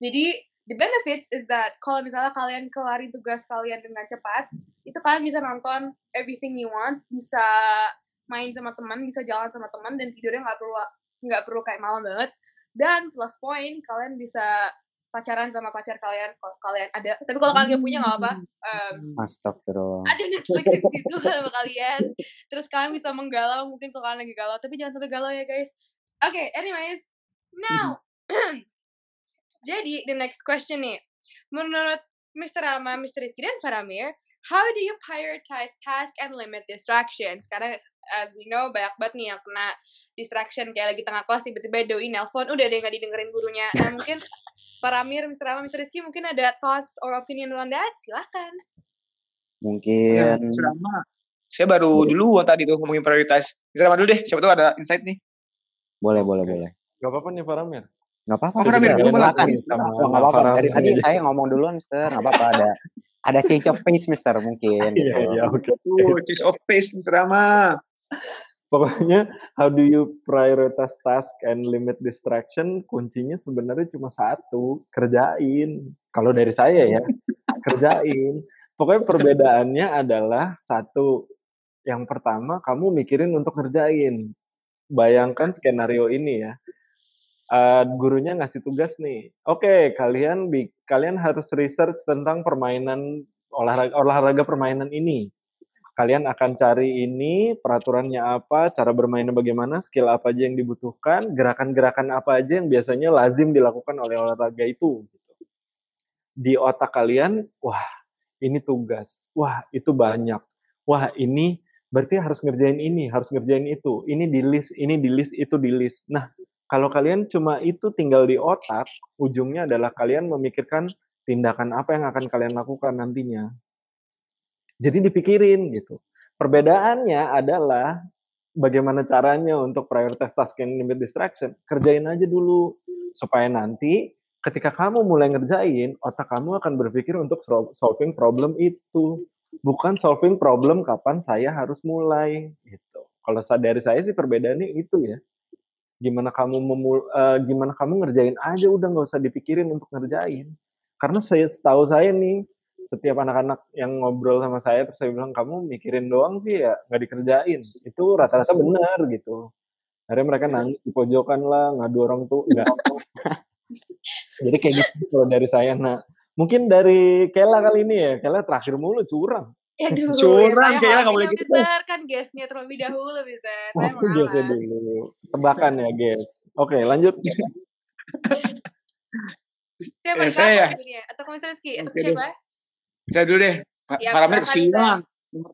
Speaker 1: jadi the benefits is that kalau misalnya kalian kelari tugas kalian dengan cepat itu kalian bisa nonton everything you want bisa main sama teman bisa jalan sama teman dan tidurnya nggak perlu nggak perlu kayak malam banget dan plus point kalian bisa pacaran sama pacar kalian kalau kalian ada. Tapi kalau kalian punya nggak apa um,
Speaker 2: Astagfirullah.
Speaker 1: ada Netflix di situ sama kalian. Terus kalian bisa menggalau mungkin kalau kalian lagi galau. Tapi jangan sampai galau ya guys. Oke okay, anyways. Now jadi the next question nih. Menurut Mr. Rama, Mr. Rizky dan Faramir how do you prioritize task and limit distractions? Karena as we know banyak banget nih yang kena distraction kayak lagi tengah kelas tiba-tiba doi nelpon udah deh nggak didengerin gurunya. Nah mungkin para Amir, Mr. Rama, Mr. Rizky mungkin ada thoughts or opinion on that? Silahkan.
Speaker 2: Mungkin.
Speaker 3: Mr. Rama, saya baru dulu tadi tuh ngomongin prioritas. Mr. Rama dulu deh, siapa tuh ada insight nih.
Speaker 2: Boleh, boleh, boleh.
Speaker 4: Gak apa-apa nih Pak Ramir.
Speaker 2: Gak apa-apa. Oh, Ramir, dulu malah. Gak apa-apa. Dari tadi saya ngomong duluan, Mister. Gak apa-apa. Ada ada change of pace Mister mungkin.
Speaker 4: Iya iya oke.
Speaker 3: change of pace Mister Rama.
Speaker 4: Pokoknya how do you prioritize task and limit distraction kuncinya sebenarnya cuma satu kerjain. Kalau dari saya ya kerjain. Pokoknya perbedaannya adalah satu yang pertama kamu mikirin untuk kerjain. Bayangkan skenario ini ya uh, gurunya ngasih tugas nih. Oke, okay, kalian kalian harus research tentang permainan olahraga olahraga permainan ini. Kalian akan cari ini peraturannya apa, cara bermainnya bagaimana, skill apa aja yang dibutuhkan, gerakan-gerakan apa aja yang biasanya lazim dilakukan oleh olahraga itu. Gitu. Di otak kalian, wah ini tugas, wah itu banyak, wah ini berarti harus ngerjain ini, harus ngerjain itu, ini di list, ini di list, itu di list. Nah, kalau kalian cuma itu tinggal di otak, ujungnya adalah kalian memikirkan tindakan apa yang akan kalian lakukan nantinya. Jadi dipikirin gitu. Perbedaannya adalah bagaimana caranya untuk prioritas task and limit distraction. Kerjain aja dulu supaya nanti ketika kamu mulai ngerjain, otak kamu akan berpikir untuk solving problem itu. Bukan solving problem kapan saya harus mulai gitu. Kalau dari saya sih perbedaannya itu ya gimana kamu memul uh, gimana kamu ngerjain aja udah nggak usah dipikirin untuk ngerjain. Karena saya setahu saya nih setiap anak-anak yang ngobrol sama saya terus saya bilang kamu mikirin doang sih ya nggak dikerjain. Itu rata-rata benar gitu. Akhirnya mereka nangis di pojokan lah ngadu orang tuh enggak jadi kayak gitu kalau dari saya nah mungkin dari Kela kali ini ya Kela terakhir mulu curang
Speaker 1: Aduh,
Speaker 3: curang
Speaker 1: ya,
Speaker 3: kayaknya nggak boleh gitu.
Speaker 1: Bisa kan guestnya terlebih dahulu bisa. Saya oh,
Speaker 4: guestnya dulu. Tebakan ya guys. Oke lanjut.
Speaker 1: siapa eh, saya ya? Atau Mister Rizky? Atau okay, siapa?
Speaker 3: Saya dulu deh. Ya, Parameter kesiangan.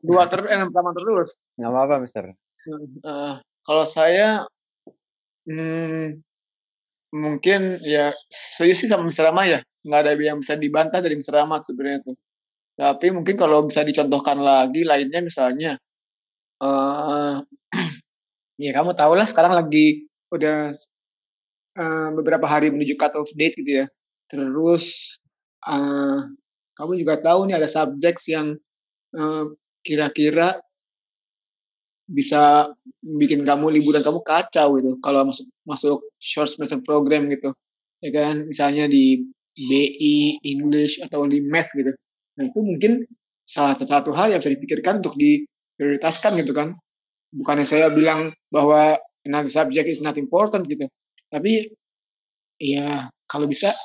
Speaker 3: Dua ter eh, pertama terus.
Speaker 2: Nggak apa-apa, Mister.
Speaker 3: Uh, kalau saya, hmm, mungkin ya saya sih sama Mister Rama ya. Nggak ada yang bisa dibantah dari Mister Rama sebenarnya tuh. Tapi mungkin kalau bisa dicontohkan lagi lainnya misalnya, uh, ya kamu tahu lah sekarang lagi udah uh, beberapa hari menuju cut off date gitu ya. Terus uh, kamu juga tahu nih ada subjek yang uh, kira-kira bisa bikin kamu liburan kamu kacau gitu. Kalau masuk masuk short semester program gitu ya kan? Misalnya di BI English atau di math gitu Nah itu mungkin salah satu hal yang bisa dipikirkan untuk diprioritaskan gitu kan. Bukannya saya bilang bahwa another subject is not important gitu. Tapi ya kalau bisa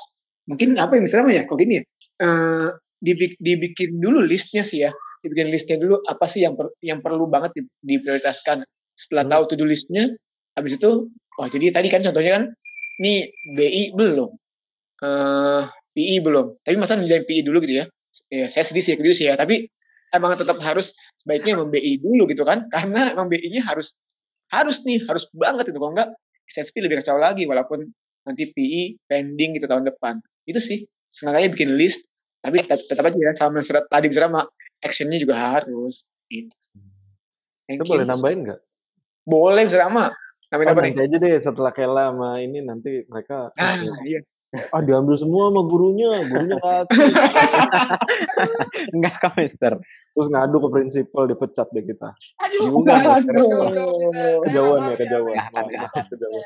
Speaker 3: mungkin apa yang misalnya ya kok gini ya? Uh, dibikin dulu listnya sih ya. Dibikin listnya dulu apa sih yang per, yang perlu banget diprioritaskan. Setelah tahu to do listnya habis itu oh jadi tadi kan contohnya kan nih BI belum. Uh, PI belum. Tapi masa ngerjain PI dulu gitu ya ya saya sedih sih gitu sih ya. Tapi emang tetap harus sebaiknya membi dulu gitu kan. Karena emang BI-nya harus harus nih harus banget itu kalau enggak SSP lebih kacau lagi. Walaupun nanti PI pending gitu tahun depan. Itu sih sengaja bikin list. Tapi tetap, tetap aja ya sama serat tadi sama actionnya juga harus. Itu
Speaker 4: Saya boleh nambahin nggak?
Speaker 3: Boleh sama.
Speaker 4: Nambahin oh, apa aja deh setelah Kela sama ini nanti mereka ah, iya ah diambil semua sama gurunya gurunya kasih.
Speaker 2: Enggak kok mister.
Speaker 4: Terus ngadu ke prinsipal dipecat deh kita.
Speaker 1: Aduh juga
Speaker 4: kejauhan ya kejauhan. Kejauhan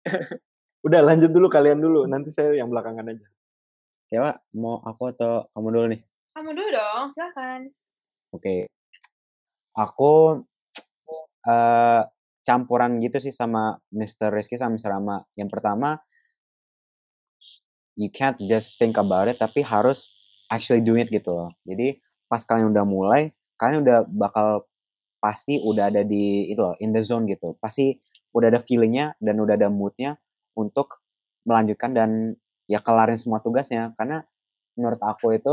Speaker 4: udah lanjut dulu kalian dulu. Nanti saya yang belakangan aja.
Speaker 2: Ya mau aku atau kamu dulu nih?
Speaker 1: Kamu dulu dong silakan.
Speaker 2: Oke. Okay. aku uh, campuran gitu sih sama Mr. Rizky sama Mr. Rama. Yang pertama, you can't just think about it tapi harus actually do it gitu loh. Jadi pas kalian udah mulai, kalian udah bakal pasti udah ada di itu loh, in the zone gitu. Pasti udah ada feelingnya dan udah ada moodnya untuk melanjutkan dan ya kelarin semua tugasnya. Karena menurut aku itu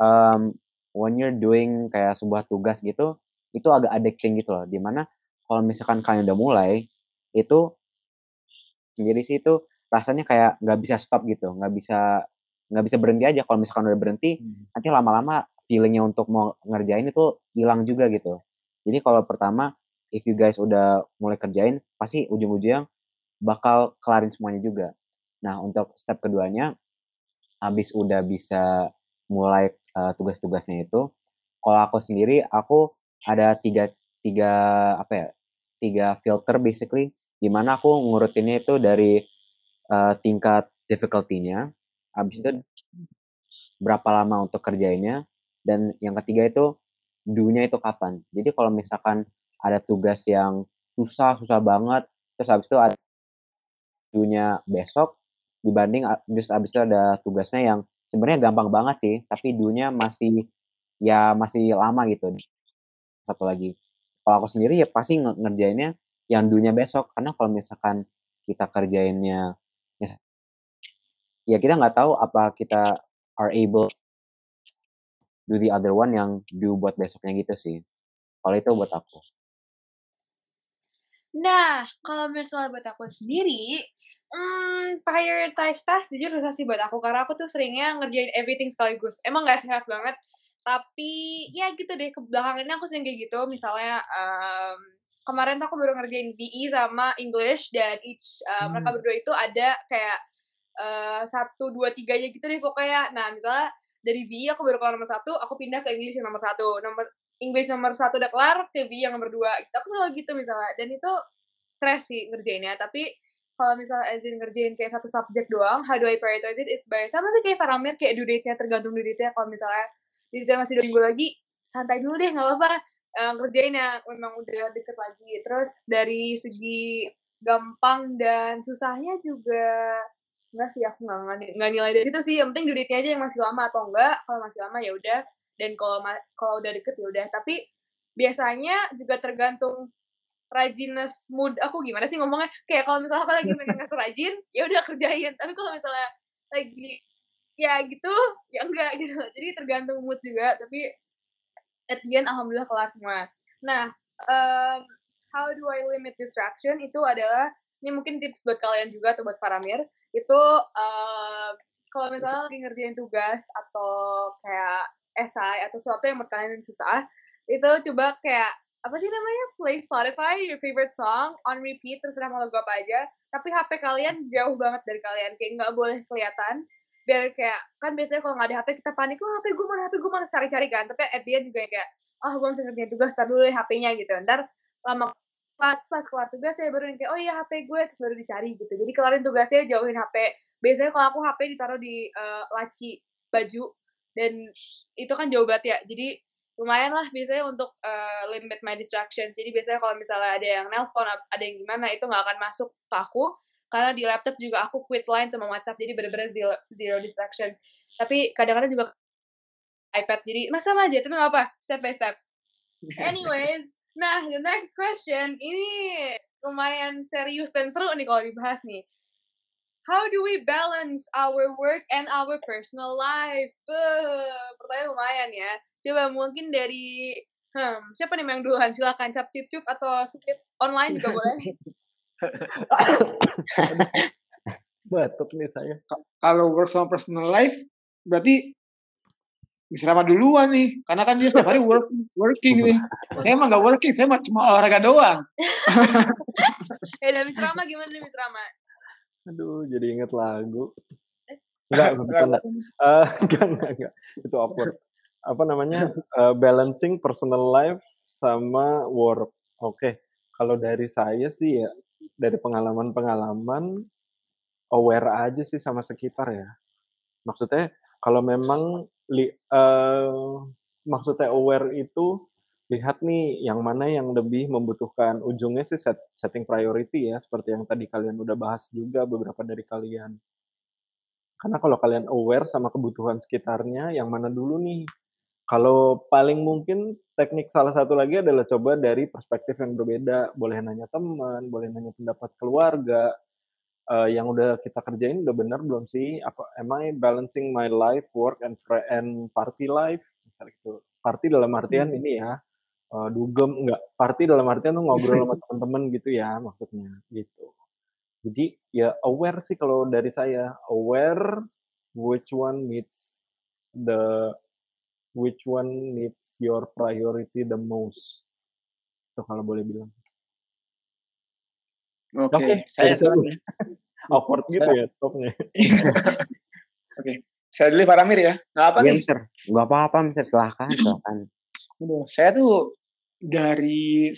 Speaker 2: um, when you're doing kayak sebuah tugas gitu, itu agak addicting gitu loh. Di mana kalau misalkan kalian udah mulai, itu sendiri sih itu rasanya kayak nggak bisa stop gitu nggak bisa nggak bisa berhenti aja. Kalau misalkan udah berhenti hmm. nanti lama-lama feelingnya untuk mau ngerjain itu hilang juga gitu. Jadi kalau pertama if you guys udah mulai kerjain pasti ujung-ujungnya bakal kelarin semuanya juga. Nah untuk step keduanya habis udah bisa mulai uh, tugas-tugasnya itu kalau aku sendiri aku ada tiga tiga apa ya tiga filter basically di mana aku ngurutinnya itu dari uh, tingkat difficulty-nya, habis itu hmm. berapa lama untuk kerjainnya, dan yang ketiga itu do-nya itu kapan. Jadi kalau misalkan ada tugas yang susah, susah banget, terus habis itu ada do-nya besok, dibanding terus habis itu ada tugasnya yang sebenarnya gampang banget sih, tapi do-nya masih ya masih lama gitu. Satu lagi. Kalau aku sendiri ya pasti ngerjainnya yang do-nya besok, karena kalau misalkan kita kerjainnya ya, kita nggak tahu apa kita are able do the other one yang do buat besoknya gitu sih. Kalau itu buat aku.
Speaker 1: Nah, kalau misalnya buat aku sendiri, hmm, prioritize task jujur susah sih buat aku karena aku tuh seringnya ngerjain everything sekaligus. Emang nggak sehat banget, tapi ya gitu deh ke belakang ini aku sering kayak gitu. Misalnya um, kemarin tuh aku baru ngerjain VE sama English dan each uh, hmm. mereka berdua itu ada kayak satu dua tiganya gitu deh pokoknya. Nah misalnya dari VE aku baru kelar nomor satu, aku pindah ke English yang nomor satu. Nomor English nomor satu udah kelar, TV yang nomor dua. Gitu. Aku selalu gitu misalnya. Dan itu stress sih ngerjainnya. Tapi kalau misalnya Azin ngerjain kayak satu subjek doang, how do I prioritize it is by sama sih kayak Faramir, kayak due date-nya tergantung due date-nya. Kalau misalnya due date masih dua minggu lagi, santai dulu deh, nggak apa-apa. Uh, ngerjain yang memang udah deket lagi. Terus dari segi gampang dan susahnya juga enggak sih aku nggak nggak nilai dari itu sih. Yang penting due aja yang masih lama atau enggak. Kalau masih lama ya udah. Dan kalau kalau udah deket ya udah. Tapi biasanya juga tergantung rajiness mood aku. Gimana sih ngomongnya? Kayak kalau misalnya apa lagi pengen ngasih rajin ya udah kerjain. Tapi kalau misalnya lagi ya gitu ya enggak gitu. Jadi tergantung mood juga. Tapi at the end alhamdulillah kelar semua. Nah um, how do I limit distraction? Itu adalah ini mungkin tips buat kalian juga atau buat Faramir itu uh, kalau misalnya lagi ngerjain tugas atau kayak esai atau sesuatu yang berkaitan susah itu coba kayak apa sih namanya? Play Spotify your favorite song on repeat terserah mau lagu apa aja. Tapi HP kalian jauh banget dari kalian kayak nggak boleh kelihatan. Biar kayak kan biasanya kalau nggak ada HP kita panik oh HP gue mana HP gue mana? Cari-cari kan. Tapi at the end juga kayak oh gue masih ngerjain tugas tar dulu HP-nya gitu. Ntar lama pas pas kelar tugas saya baru kayak oh iya HP gue terus baru dicari gitu. Jadi kelarin tugasnya jauhin HP biasanya kalau aku HP ditaruh di uh, laci baju dan itu kan jauh banget ya. Jadi lumayan lah biasanya untuk uh, limit my distraction. Jadi biasanya kalau misalnya ada yang nelpon ada yang gimana itu nggak akan masuk ke aku. Karena di laptop juga aku quit line sama WhatsApp jadi bener-bener zero, zero distraction. Tapi kadang-kadang juga iPad jadi mas sama aja tapi nggak apa step by step. Anyways nah the next question ini lumayan serius dan seru nih kalau dibahas nih how do we balance our work and our personal life? Beuh, pertanyaan lumayan ya. Coba mungkin dari hmm, siapa nih yang duluan? Silakan cap cip cup atau skip online juga boleh.
Speaker 4: Batuk nih saya.
Speaker 3: Kalau work sama personal life berarti Misrama duluan nih, karena kan dia setiap hari work, working nih. Saya mah nggak working, saya mah cuma olahraga doang.
Speaker 1: ya udah Misrama gimana nih Misrama?
Speaker 4: Aduh, jadi inget lagu. Enggak, enggak, uh, enggak, enggak, enggak. Itu awkward. Apa namanya? Uh, balancing personal life sama work. Oke. Okay. Kalau dari saya sih ya, dari pengalaman-pengalaman, aware aja sih sama sekitar ya. Maksudnya, kalau memang, li, uh, maksudnya aware itu lihat nih yang mana yang lebih membutuhkan. Ujungnya sih set, setting priority ya seperti yang tadi kalian udah bahas juga beberapa dari kalian. Karena kalau kalian aware sama kebutuhan sekitarnya yang mana dulu nih? Kalau paling mungkin teknik salah satu lagi adalah coba dari perspektif yang berbeda. Boleh nanya teman boleh nanya pendapat keluarga uh, yang udah kita kerjain udah benar belum sih? Apa am I balancing my life work and and party life? Misalnya gitu. Party dalam artian hmm. ini ya uh, dugem enggak. Party dalam artian tuh ngobrol sama teman-teman gitu ya maksudnya gitu. Jadi ya aware sih kalau dari saya. Aware which one needs the which one needs your priority the most. Tuh kalau boleh bilang
Speaker 3: oke okay, okay, saya
Speaker 4: dulu awkward gitu saya, ya stopnya
Speaker 3: oke okay. saya dulu Faramir ya. Nggak apa
Speaker 2: ya, nih? Mister. Nggak apa-apa Mister. Silahkan silahkan.
Speaker 3: Saya tuh dari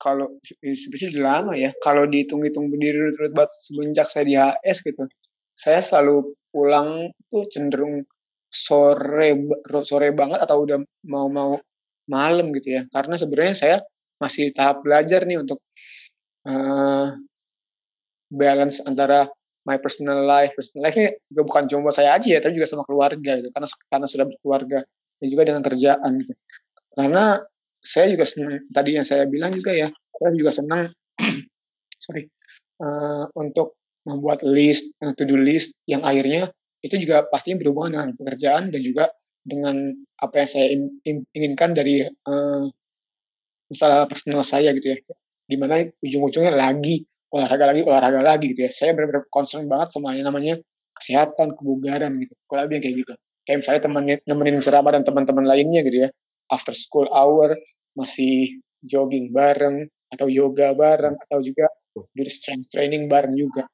Speaker 3: kalau sebenarnya udah lama ya kalau dihitung-hitung berdiri terus buat semenjak saya di HS gitu saya selalu pulang tuh cenderung sore sore banget atau udah mau mau malam gitu ya. Karena sebenarnya saya masih tahap belajar nih untuk uh, balance antara my personal life personal life ini juga bukan cuma saya aja ya tapi juga sama keluarga gitu. Karena karena sudah berkeluarga dan juga dengan kerjaan gitu. Karena saya juga senang tadi yang saya bilang juga ya saya juga senang sorry uh, untuk membuat list uh, to do list yang akhirnya itu juga pastinya berhubungan dengan pekerjaan dan juga dengan apa yang saya in, in, inginkan dari uh, masalah personal saya gitu ya. Di mana ujung-ujungnya lagi olahraga lagi olahraga lagi gitu ya. Saya benar-benar concern banget sama yang namanya kesehatan kebugaran gitu. Kalau lebih kayak gitu. Kayak misalnya temenin nemenin Serama dan teman-teman lainnya gitu ya. After school hour masih jogging bareng atau yoga bareng atau juga di strength training bareng juga.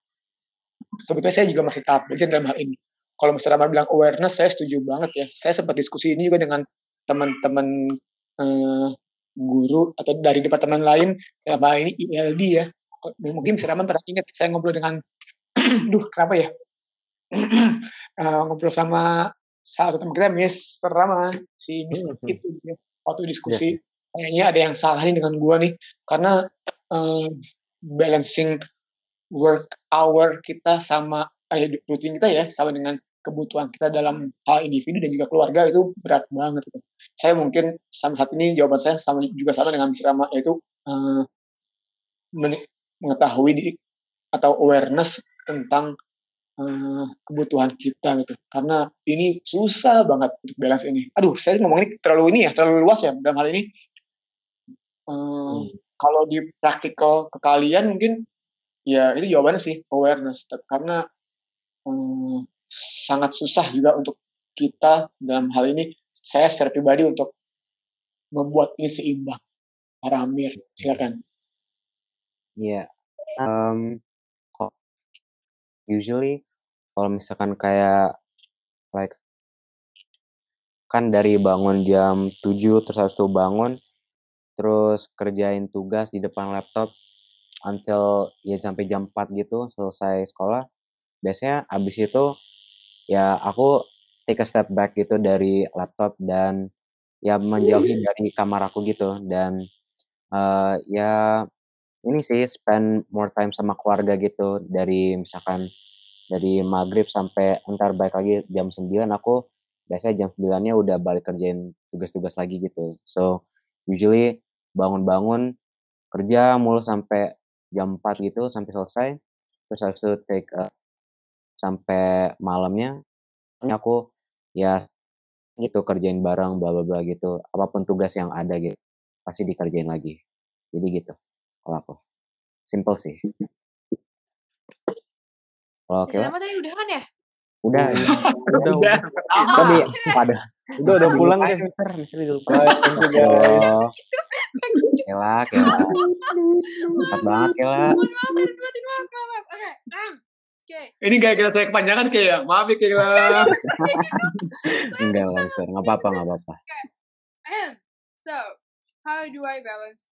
Speaker 3: Sebetulnya saya juga masih tahap belajar dalam hal ini. Kalau misalnya Rama bilang awareness saya setuju banget ya. Saya sempat diskusi ini juga dengan teman-teman uh, guru atau dari departemen lain dalam hal ini ILD ya mungkin Mister Rahman pernah ingat saya ngobrol dengan duh kenapa ya uh, ngobrol sama salah satu teman kita Mister Rama si Mister hmm. itu ya, waktu diskusi yeah. kayaknya ada yang salah nih dengan gua nih karena uh, balancing work hour kita sama eh, rutin kita ya sama dengan kebutuhan kita dalam hal individu dan juga keluarga itu berat banget gitu. Saya mungkin sama saat ini jawaban saya sama juga sama dengan Mister Rama yaitu uh, mengetahui di, atau awareness tentang uh, kebutuhan kita gitu. Karena ini susah banget untuk balance ini. Aduh, saya ngomong ini terlalu ini ya, terlalu luas ya dalam hal ini. Uh, hmm. Kalau di praktikal ke kalian mungkin ya itu jawabannya sih awareness. Karena um, sangat susah juga untuk kita dalam hal ini saya secara pribadi untuk membuat ini seimbang. Para Amir, silakan.
Speaker 2: Iya. Um, kok usually kalau misalkan kayak like kan dari bangun jam 7 terus harus tuh bangun terus kerjain tugas di depan laptop until ya sampai jam 4 gitu selesai sekolah biasanya abis itu ya aku take a step back gitu dari laptop dan ya menjauhi dari kamar aku gitu dan uh, ya ini sih spend more time sama keluarga gitu. Dari misalkan dari maghrib sampai entar balik lagi jam 9 aku biasanya jam 9 nya udah balik kerjain tugas-tugas lagi gitu. So usually bangun-bangun kerja mulu sampai jam 4 gitu sampai selesai. Terus itu take uh, sampai malamnya aku ya gitu kerjain bareng bla bla bla gitu. Apa pun tugas yang ada gitu pasti dikerjain lagi. Jadi gitu kalau aku. Simple sih.
Speaker 1: Oke. Okay. tadi udah kan ya?
Speaker 2: Udah,
Speaker 3: ya. udah, udah.
Speaker 2: Tadi pada.
Speaker 4: Udah, udah pulang kan,
Speaker 2: Mister, Mister dulu. Oh, Kela, Kela. Cepat banget, Kela.
Speaker 3: Ini kayak kira saya kepanjangan kayak, maaf ya Kela.
Speaker 2: Enggak lah, Mister. Enggak apa-apa, enggak apa-apa.
Speaker 1: So, how do I balance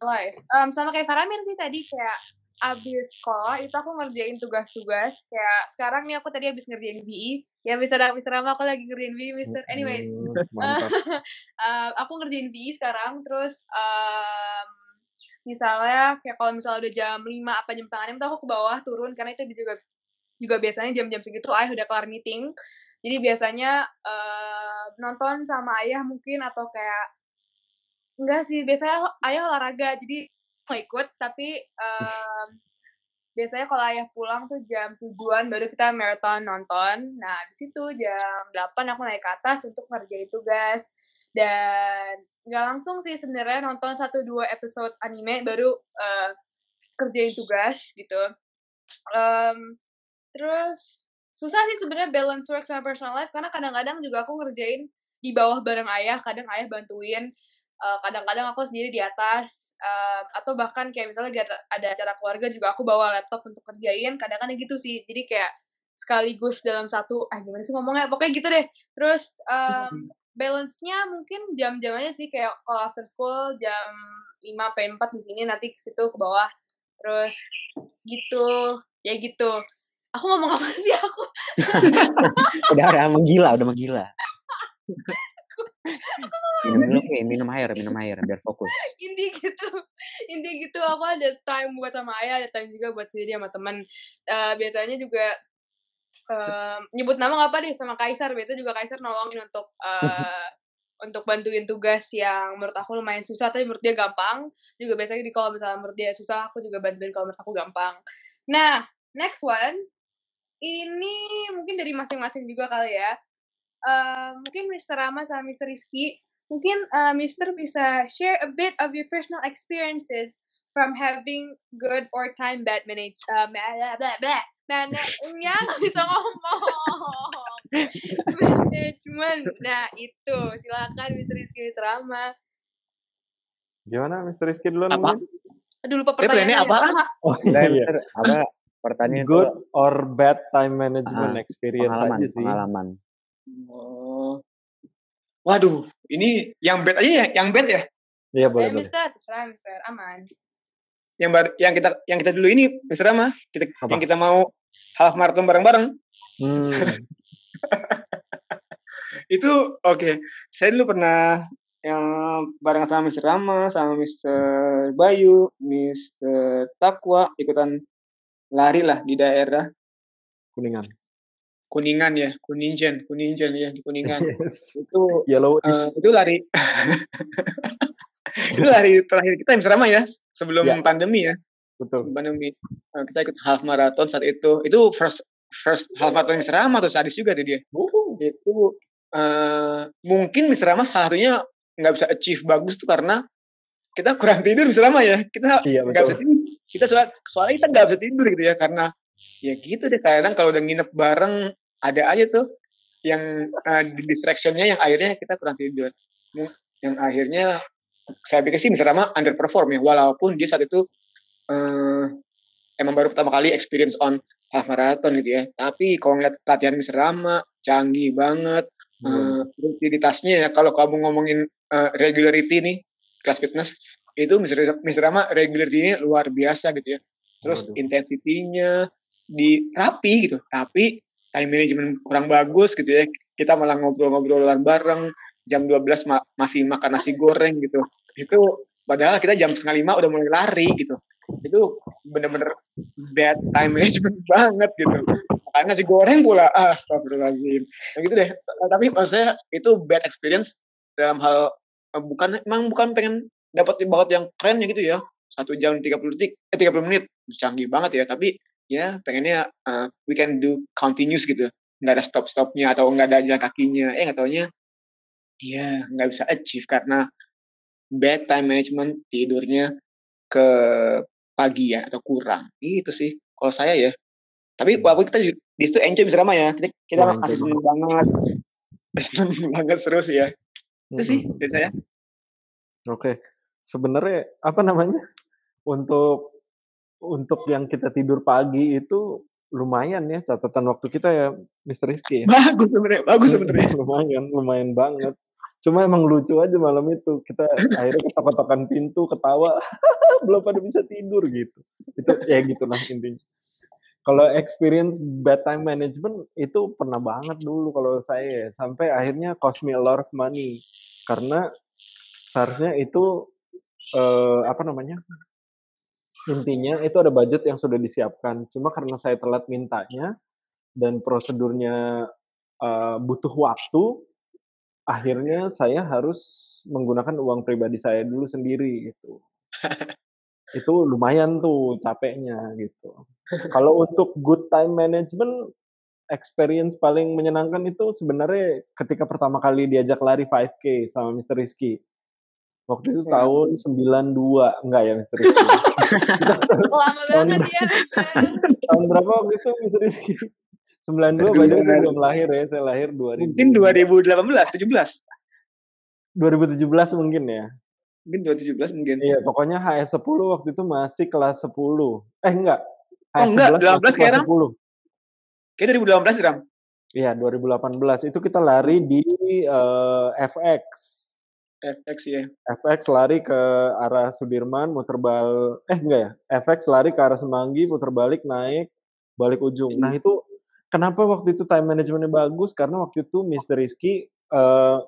Speaker 1: life. Um, sama kayak Faramir sih tadi kayak abis sekolah itu aku ngerjain tugas-tugas kayak sekarang nih aku tadi abis ngerjain BI ya bisa ada bisa aku lagi ngerjain BI Mister anyways. Uh, aku ngerjain BI sekarang terus um, misalnya kayak kalau misalnya udah jam 5 apa jam setengah enam aku ke bawah turun karena itu juga juga biasanya jam-jam segitu ayah udah kelar meeting. Jadi biasanya uh, nonton sama ayah mungkin atau kayak Enggak sih, biasanya ayah olahraga, jadi mau ikut, tapi um, biasanya kalau ayah pulang tuh jam tujuan baru kita marathon nonton. Nah, di situ jam 8 aku naik ke atas untuk ngerjain tugas. Dan nggak langsung sih sebenarnya nonton satu dua episode anime baru uh, kerjain tugas gitu. Um, terus susah sih sebenarnya balance work sama personal life karena kadang-kadang juga aku ngerjain di bawah bareng ayah, kadang ayah bantuin kadang kadang-kadang aku sendiri di atas uh, atau bahkan kayak misalnya ada acara keluarga juga aku bawa laptop untuk kerjain kadang-kadang gitu sih. Jadi kayak sekaligus dalam satu ah gimana sih ngomongnya? Pokoknya gitu deh. Terus um, balance-nya mungkin jam-jam aja sih kayak kalau after school jam 5 sampai 4 di sini nanti ke situ ke bawah. Terus gitu ya gitu. Aku ngomong apa sih aku?
Speaker 2: Udah udah menggila udah menggila minum dulu kayak minum air minum air biar fokus.
Speaker 1: Inti gitu inti gitu aku ada time buat sama ayah ada time juga buat sendiri sama teman uh, biasanya juga uh, nyebut nama apa deh sama Kaisar. Biasanya juga Kaisar nolongin untuk uh, untuk bantuin tugas yang menurut aku lumayan susah tapi menurut dia gampang. Juga biasanya di kalau misalnya menurut dia susah aku juga bantuin kalau menurut aku gampang. Nah next one. Ini mungkin dari masing-masing juga kali ya uh, mungkin Mr. Rama sama Mr. Rizky, mungkin uh, Mr. bisa share a bit of your personal experiences from having good or time bad manage uh, blah, blah, blah, Mananya nggak bisa ngomong. Management. Nah, itu. Silakan Mr. Rizky Rama.
Speaker 4: Gimana Mr. Rizky duluan
Speaker 3: Apa?
Speaker 4: mungkin?
Speaker 1: Aduh, lupa
Speaker 3: Eh,
Speaker 1: pertanyaannya.
Speaker 3: apaan?
Speaker 4: Oh
Speaker 2: Nah,
Speaker 4: iya.
Speaker 2: Mister, apa pertanyaan
Speaker 4: Good
Speaker 2: itu
Speaker 4: or bad time management
Speaker 2: Ah,
Speaker 4: experience
Speaker 2: pengalaman,
Speaker 4: aja sih.
Speaker 2: pengalaman.
Speaker 3: Oh. Waduh, ini yang bad aja ya, yang bad ya.
Speaker 4: Iya
Speaker 1: Eh,
Speaker 4: boleh boleh.
Speaker 1: Mister, terserah Mister, aman.
Speaker 3: Yang baru yang kita yang kita dulu ini Mister Rama, kita
Speaker 4: Apa?
Speaker 3: yang kita mau half marathon bareng-bareng.
Speaker 4: Hmm.
Speaker 3: Itu oke. Saya dulu pernah yang bareng sama Mr. Rama, sama Mr. Bayu, Mr. Takwa ikutan lari lah di daerah
Speaker 4: Kuningan.
Speaker 3: Kuningan ya, Kuningen, Kuningen ya di Kuningan.
Speaker 4: Yes.
Speaker 3: itu
Speaker 4: Yellow
Speaker 3: eh, itu lari itu lari terakhir kita. Rama ya sebelum
Speaker 4: Ya.
Speaker 3: pandemi ya.
Speaker 4: betul.
Speaker 3: Sebelum pandemi Eh, kita ikut half marathon saat itu. Itu first first half marathon Mr. Rama tuh sadis juga tuh dia. itu eh mungkin Mr. Rama salah satunya nggak bisa achieve bagus tuh karena kita kurang tidur Mr. Rama ya kita
Speaker 4: Iya
Speaker 3: nggak bisa
Speaker 4: betul.
Speaker 3: tidur kita soal soalnya kita nggak bisa tidur gitu ya karena ya gitu deh kadang kalau udah nginep bareng ada aja tuh yang di distractionnya yang akhirnya kita kurang tidur Yang- yang akhirnya saya pikir sih Mr. Rama underperform ya walaupun dia saat itu eh emang baru pertama kali experience on half marathon gitu ya tapi kalau ngeliat latihan Mr. Rama canggih banget
Speaker 4: Hmm.
Speaker 3: eh, rutinitasnya ya kalau kamu ngomongin eh, regularity nih kelas fitness itu Mr. Rama regularity-nya luar biasa gitu ya terus intensitinya di rapi gitu. Tapi time management kurang bagus gitu ya. Kita malah ngobrol-ngobrolan bareng jam 12 ma- masih makan nasi goreng gitu. Itu padahal kita jam setengah lima udah mulai lari gitu. Itu bener-bener bad time management banget gitu. Makan nasi goreng pula. Astagfirullahaladzim. Nah, gitu deh. Tapi maksud saya itu bad experience dalam hal eh, bukan emang bukan pengen dapat banget yang keren gitu ya. Satu jam 30 detik eh 30 menit. Canggih banget ya. Tapi ya pengennya uh, we can do continuous gitu. Nggak ada stop stopnya atau nggak ada jalan kakinya. Eh nggak taunya ya nggak bisa achieve karena bad time management tidurnya ke pagi ya atau kurang. Itu sih kalau saya ya. Tapi walaupun kita ju- di situ enjoy bisa ramai ya. Kita kita
Speaker 4: Wah,
Speaker 3: masih seneng banget. seneng banget seru sih ya. Itu sih
Speaker 4: Mm-mm.
Speaker 3: dari saya.
Speaker 4: Oke, sebenarnya apa namanya? Untuk untuk yang kita tidur pagi itu lumayan ya catatan waktu kita ya, Mr. Rizky ya.
Speaker 3: bagus sebenarnya bagus sebenarnya
Speaker 4: lumayan, lumayan banget. Cuma emang lucu aja malam itu kita akhirnya ketok-ketokan pintu, ketawa, belum pada bisa tidur gitu. Itu ya gitulah intinya. Kalau experience bad time management itu pernah banget dulu kalau saya ya. sampai akhirnya cost me a lot of money karena seharusnya itu eh, apa namanya intinya itu ada budget yang sudah disiapkan cuma karena saya telat mintanya dan prosedurnya eh, butuh waktu akhirnya saya harus menggunakan uang pribadi saya dulu sendiri gitu itu lumayan tuh capeknya gitu kalau untuk good time management experience paling menyenangkan itu sebenarnya ketika pertama kali diajak lari 5K sama Mr. Rizky. Waktu itu
Speaker 3: Ya
Speaker 4: tahun 92, enggak ya Mr. Rizky.
Speaker 1: Lama
Speaker 4: tahun,
Speaker 1: banget ya, Mister.
Speaker 4: tahun berapa waktu itu Mr. Rizky? 92 by the way saya belum lahir ya, saya lahir 2000.
Speaker 3: mungkin 2018 17
Speaker 4: 2017 mungkin ya.
Speaker 3: mungkin 2017 mungkin
Speaker 4: Iya, pokoknya HS 10 waktu itu masih kelas 10. Eh enggak.
Speaker 3: Oh,
Speaker 4: HS
Speaker 3: enggak,
Speaker 4: 11 masih
Speaker 3: 18
Speaker 4: kelas
Speaker 3: sekarang?
Speaker 4: 10.
Speaker 3: kayak 2018 Ram
Speaker 4: Iya, 2018 itu kita lari di eh, FX.
Speaker 3: FX ya
Speaker 4: FX lari ke arah Sudirman, muter bal eh enggak ya? FX lari ke arah Semanggi, muter balik naik balik ujung. Nah, itu kenapa waktu itu time managementnya bagus? Karena waktu itu Mr. Rizky eh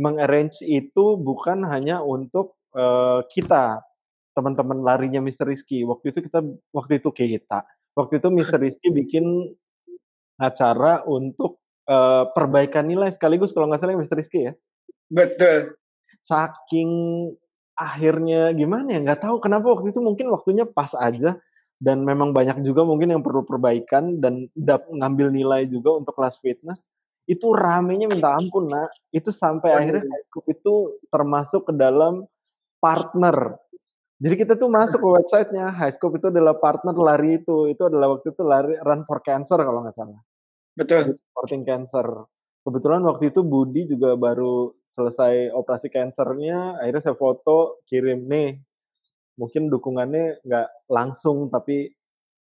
Speaker 4: mengarrange itu bukan hanya untuk eh, kita teman-teman larinya Mr. Rizky. Waktu itu kita waktu itu kita. Waktu itu Mr. Rizky bikin acara untuk eh, perbaikan nilai sekaligus kalau nggak salah Mr. Rizky ya
Speaker 3: betul
Speaker 4: saking akhirnya gimana ya nggak tahu kenapa waktu itu mungkin waktunya pas aja dan memang banyak juga mungkin yang perlu perbaikan dan dap, ngambil nilai juga untuk kelas fitness itu ramenya minta ampun nak itu sampai
Speaker 3: Waduh.
Speaker 4: akhirnya High Scoop itu termasuk ke dalam partner Jadi kita tuh masuk ke websitenya, Highscope itu adalah partner lari itu. Itu adalah waktu itu lari Run for Cancer kalau nggak salah.
Speaker 3: Betul.
Speaker 4: Supporting Cancer. Kebetulan waktu itu Budi juga baru selesai operasi cancernya, akhirnya saya foto, kirim nih. Mungkin dukungannya nggak langsung, tapi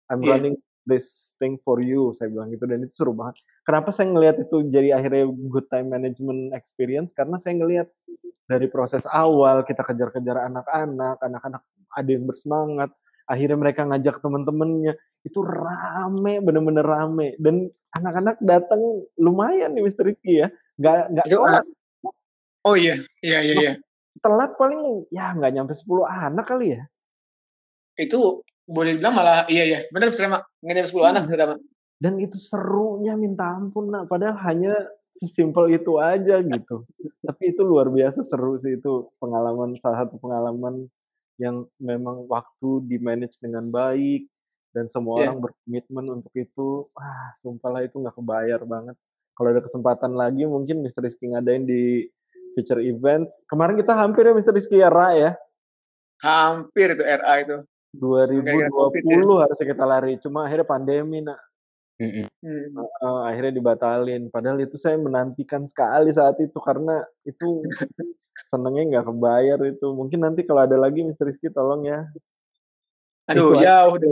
Speaker 4: I'm
Speaker 3: Iya.
Speaker 4: running this thing for you, saya bilang gitu. Dan itu seru banget. Kenapa saya ngelihat itu jadi akhirnya good time management experience? Karena saya ngelihat dari proses awal kita kejar-kejar anak-anak, anak-anak ada yang bersemangat, akhirnya mereka ngajak teman-temannya, itu rame, bener-bener rame. Dan anak-anak datang lumayan nih Mr. Rizky ya, nggak nggak telat.
Speaker 3: Oh iya, iya, iya, iya.
Speaker 4: Telat paling ya nggak nyampe 10 anak kali ya.
Speaker 3: Itu boleh dibilang malah iya iya benar sama ngirim 10 anak sudah Mak.
Speaker 4: Dan itu serunya minta ampun nak, padahal hanya sesimpel itu aja gitu. Tapi itu luar biasa seru sih itu pengalaman salah satu pengalaman yang memang waktu di manage dengan baik dan semua
Speaker 3: Iya.
Speaker 4: orang berkomitmen untuk itu. Wah, sumpah lah itu nggak kebayar banget. Kalau ada kesempatan lagi mungkin Mr. Rizky ngadain di future events. Kemarin kita hampir ya Mr. Rizky ya, Ra ya.
Speaker 3: Hampir itu RA itu.
Speaker 4: 2020 harusnya kita lari, cuma akhirnya pandemi nak.
Speaker 2: Mm-mm.
Speaker 3: Hmm.
Speaker 4: Eh, akhirnya dibatalin. Padahal itu saya menantikan sekali saat itu karena itu senengnya nggak kebayar itu. Mungkin nanti kalau ada lagi Mr. Rizky tolong ya.
Speaker 3: Aduh,
Speaker 4: Itu
Speaker 3: jauh deh.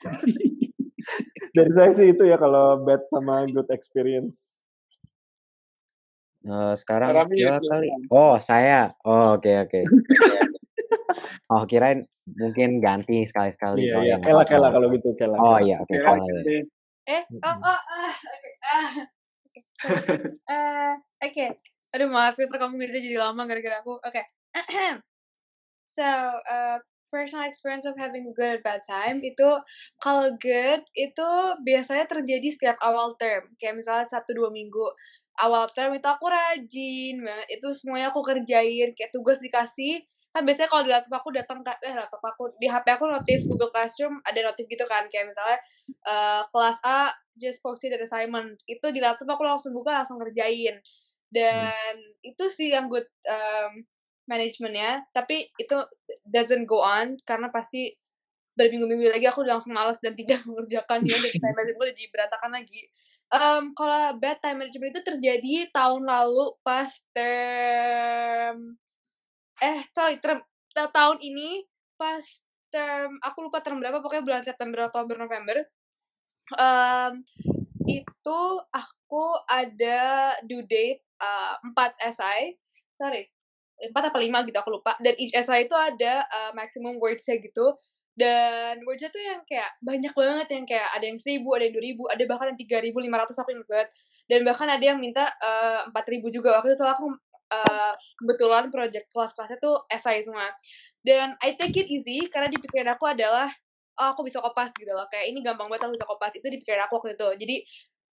Speaker 4: Dari saya sih itu ya kalau bad sama good experience.
Speaker 2: Eh, sekarang Kila
Speaker 3: silakan.
Speaker 2: kali. Oh, saya. Oh, oke oke. oh, kirain mungkin ganti sekali-sekali.
Speaker 4: Iya
Speaker 2: Oh,
Speaker 4: iya.
Speaker 2: ya,
Speaker 4: Kela kela kalau gitu kela.
Speaker 2: Oh iya, oke. Ya.
Speaker 3: deh.
Speaker 1: Eh, oh, oh, ah, oke, ah, oke. Eh, oke. Aduh, maaf ya, kamu kita jadi lama gara-gara aku. Oke. so, uh, personal experience of having good at bad time itu kalau good itu biasanya terjadi setiap awal term. Kayak misalnya satu dua minggu awal term itu aku rajin banget. Itu semuanya aku kerjain. Kayak tugas dikasih kan biasanya kalau di laptop aku datang ke eh laptop aku di HP aku notif Google Classroom ada notif gitu kan kayak misalnya eh, kelas A just posted an assignment itu di laptop aku langsung buka langsung kerjain dan itu sih yang good um, manajemennya tapi itu doesn't go on karena pasti berminggu-minggu lagi aku udah langsung malas dan tidak mengerjakannya dan time management udah jadi berantakan lagi. Em, kalau bad time management itu terjadi tahun lalu pas term eh sorry term ta- tahun ini pas term aku lupa term berapa pokoknya bulan September Oktober November. Em, itu aku ada due date uh, 4 SI sorry 4 apa 5 gitu aku lupa. Dan each SI itu ada uh, maximum words-nya gitu. Dan words-nya tuh yang kayak banyak banget yang kayak ada yang 1000 ada yang 2000 ada bahkan yang 3500 aku ingat banget. Dan bahkan ada yang minta uh, 4000 juga. Waktu itu soalnya aku uh, kebetulan project kelas-kelasnya tuh SI semua. Dan I take it easy karena di pikiran aku adalah oh aku bisa kopas gitu loh. Kayak ini gampang banget aku bisa kopas. Itu di pikiran aku waktu itu. Jadi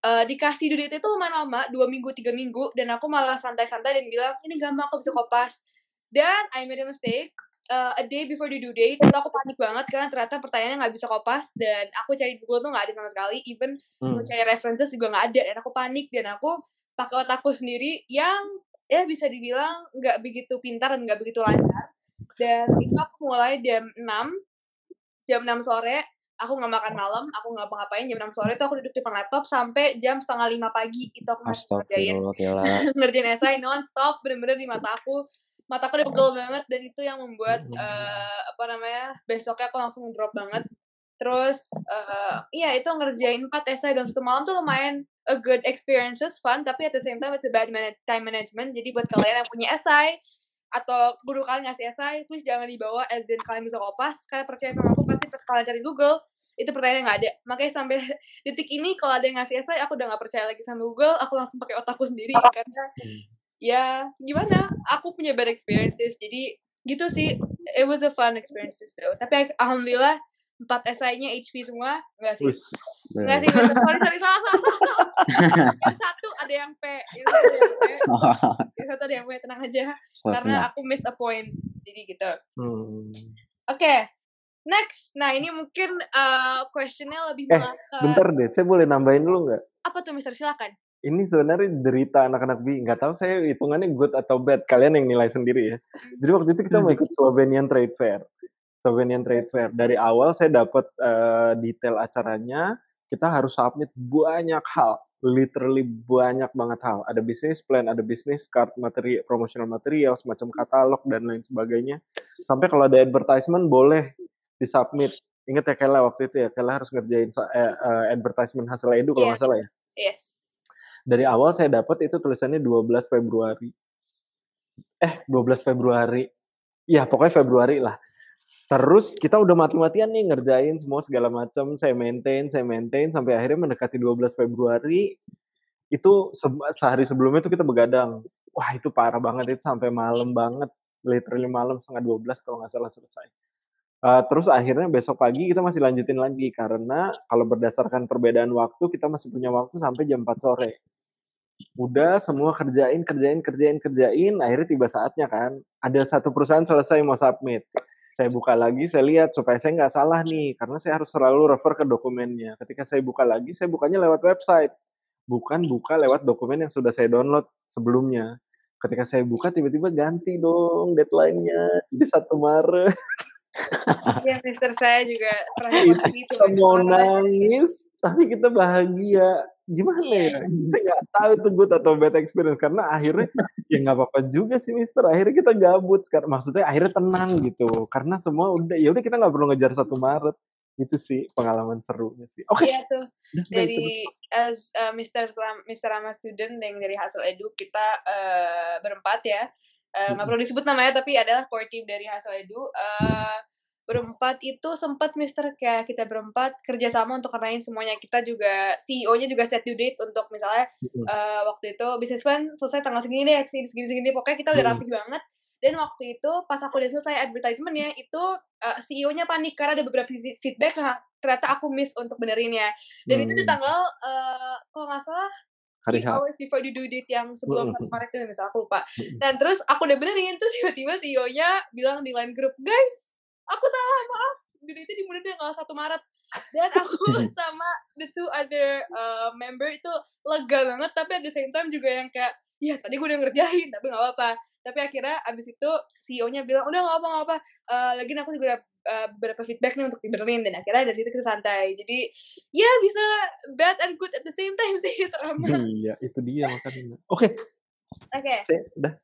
Speaker 1: eh, dikasih date itu lumayan lama dua minggu tiga minggu dan aku malah santai-santai dan bilang ini gampang aku bisa kopas dan I made a mistake Uh, a day before the due date itu aku panik banget karena ternyata pertanyaannya nggak bisa kopas dan aku cari di Google tuh nggak ada sama sekali even
Speaker 4: Hmm.
Speaker 1: mau cari references juga nggak ada dan aku panik dan aku pakai otakku sendiri yang ya bisa dibilang nggak begitu pintar dan nggak begitu lancar dan itu aku mulai jam 6 jam 6 sore aku nggak makan malam aku nggak ngapain jam 6 sore itu aku duduk di depan laptop sampai jam setengah lima pagi. Itu aku masih ngerjain. ngerjain esai non stop bener-bener di mata aku. Mata aku udah pegel banget dan itu yang membuat eh, apa namanya besoknya aku langsung drop banget. Terus eh, iya itu ngerjain 4 esai dalam satu malam tuh lumayan a good experiences fun tapi at the same time it's a bad mana- time management. Jadi buat kalian yang punya esai atau guru kalian ngasih esai please jangan dibawa as in kalian bisa kopas. Kalian percaya sama aku pasti pas kalian cari Google itu pertanyaan nggak ada. Makanya sampai detik ini kalau ada yang ngasih esai aku udah nggak percaya lagi sama Google aku langsung pakai otakku sendiri karena ya gimana? Aku punya bad experiences jadi gitu sih. It was a fun experiences though. Tapi alhamdulillah empat esainya HP semua enggak sih?
Speaker 4: Wis.
Speaker 1: enggak sih sorry sorry salah salah salah, yang satu ada yang P yang satu ada yang P. Yang satu ada yang P tenang aja. Karena aku miss a point jadi gitu.
Speaker 4: Hmm.
Speaker 1: oke next nah ini mungkin uh, questionnya lebih
Speaker 4: Eh, Bentar deh, saya boleh nambahin dulu nggak?
Speaker 1: apa tuh Mister silakan
Speaker 4: Ini sebenarnya derita anak-anak bi. Nggak tahu saya hitungannya good atau bad. Kalian yang nilai sendiri ya. Jadi waktu itu kita mau ikut Slovenian Trade Fair. Slovenian Trade Fair. Dari awal saya dapat uh, detail acaranya, kita harus submit banyak hal, literally banyak banget hal. Ada business plan, ada business card, materi, promotional material, semacam katalog dan lain sebagainya. Sampai kalau ada advertisement boleh disubmit. Ingat ya Kela waktu itu ya, Kela harus ngerjain uh, uh, advertisement hasil edu kalau iya. nggak salah ya.
Speaker 1: Yes.
Speaker 4: Dari awal saya dapat itu tulisannya 12 Februari. Eh, 12 Februari. Ya, pokoknya Februari lah. Terus kita udah mati-matian nih ngerjain semua segala macam, saya maintain, saya maintain sampai akhirnya mendekati 12 Februari itu se sehari sebelumnya tuh kita begadang. Wah, itu parah banget itu sampai malam banget, literally malam setengah 12 kalau nggak salah selesai. Uh, terus akhirnya besok pagi kita masih lanjutin lagi karena kalau berdasarkan perbedaan waktu kita masih punya waktu sampai jam 4 sore. Udah semua kerjain, kerjain, kerjain, kerjain, akhirnya tiba saatnya kan. Ada satu perusahaan selesai mau submit saya buka lagi, saya lihat supaya saya nggak salah nih, karena saya harus selalu refer ke dokumennya. Ketika saya buka lagi, saya bukanya lewat website, bukan buka lewat dokumen yang sudah saya download sebelumnya. Ketika saya buka, tiba-tiba ganti dong deadline-nya, jadi satu Maret.
Speaker 1: Iya, Mister saya juga pernah
Speaker 4: gitu. Kita mau nangis, tapi kita bahagia gimana ya? Iya. Saya nggak tahu itu good atau bad experience karena akhirnya ya nggak apa-apa juga sih Mister. Akhirnya kita gabut sekarang. Maksudnya akhirnya tenang gitu karena semua udah ya udah kita nggak perlu ngejar satu Maret itu sih pengalaman serunya sih.
Speaker 1: Oke. Okay. Iya tuh. dari as uh, Mister Mister Rama student yang dari hasil edu kita uh, berempat ya. Uh, nggak uh, perlu disebut namanya tapi adalah core team dari hasil edu. Uh, berempat itu sempat Mister kayak kita berempat kerjasama untuk kenalin semuanya kita juga CEO-nya juga set due date untuk misalnya uh, waktu itu bisnis plan selesai tanggal segini deh segini segini, segini pokoknya kita udah rapi banget dan waktu itu pas aku udah selesai advertisementnya itu uh, eh, CEO-nya panik karena ada beberapa feedback nah, ternyata aku miss untuk benerinnya dan hmm. itu di hmm. tanggal uh, kalau nggak salah hari hours before due date yang sebelum satu Maret itu misalnya aku lupa. Dan terus aku udah benerin terus tiba-tiba CEO-nya bilang di line group guys aku salah maaf. Dan itu dimulai kalau satu Maret. Dan aku sama the two other uh, member itu lega banget tapi at the same time juga yang kayak ya tadi gue udah ngerjain tapi nggak apa-apa. Tapi akhirnya abis itu CEO-nya bilang udah nggak apa nggak apa uh, lagi aku juga udah uh, beberapa feedback nih untuk di Berlin dan akhirnya dari situ kita santai jadi ya bisa bad and good at the same time sih selama
Speaker 4: iya itu dia makanya oke okay.
Speaker 1: oke okay.
Speaker 4: udah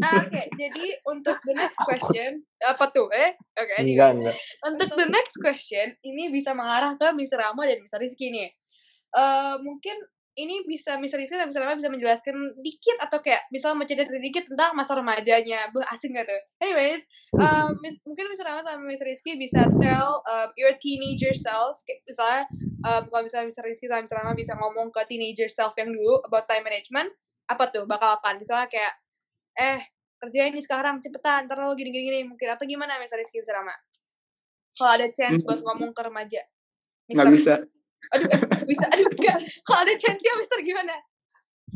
Speaker 1: Ah, Oke, okay. jadi untuk the next question, apa tuh? Eh, oke. Okay, anyway. Enggak, enggak. Untuk the next question, ini bisa mengarah ke Mr. Rama dan Mr. Rizky nih. Uh, mungkin ini bisa Mr. Rizky dan Mr. Rama bisa menjelaskan dikit atau kayak misalnya mencerita dikit tentang masa remajanya. Bah, asing gak tuh? Anyways, um, mis mungkin Mr. Rama sama Mr. Rizky bisa tell um, your teenager self, misalnya um, kalau misalnya Mr. Rizky sama Mr. Rama bisa ngomong ke teenager self yang dulu about time management, apa tuh? Bakal apa? Misalnya kayak eh kerjain nih sekarang cepetan ntar lo gini gini gini mungkin atau gimana Mister Rizky Serama kalau ada chance buat ngomong ke remaja
Speaker 3: Mister, bisa
Speaker 1: aduh eh, bisa. Aduh enggak kalau ada chance ya Mister gimana?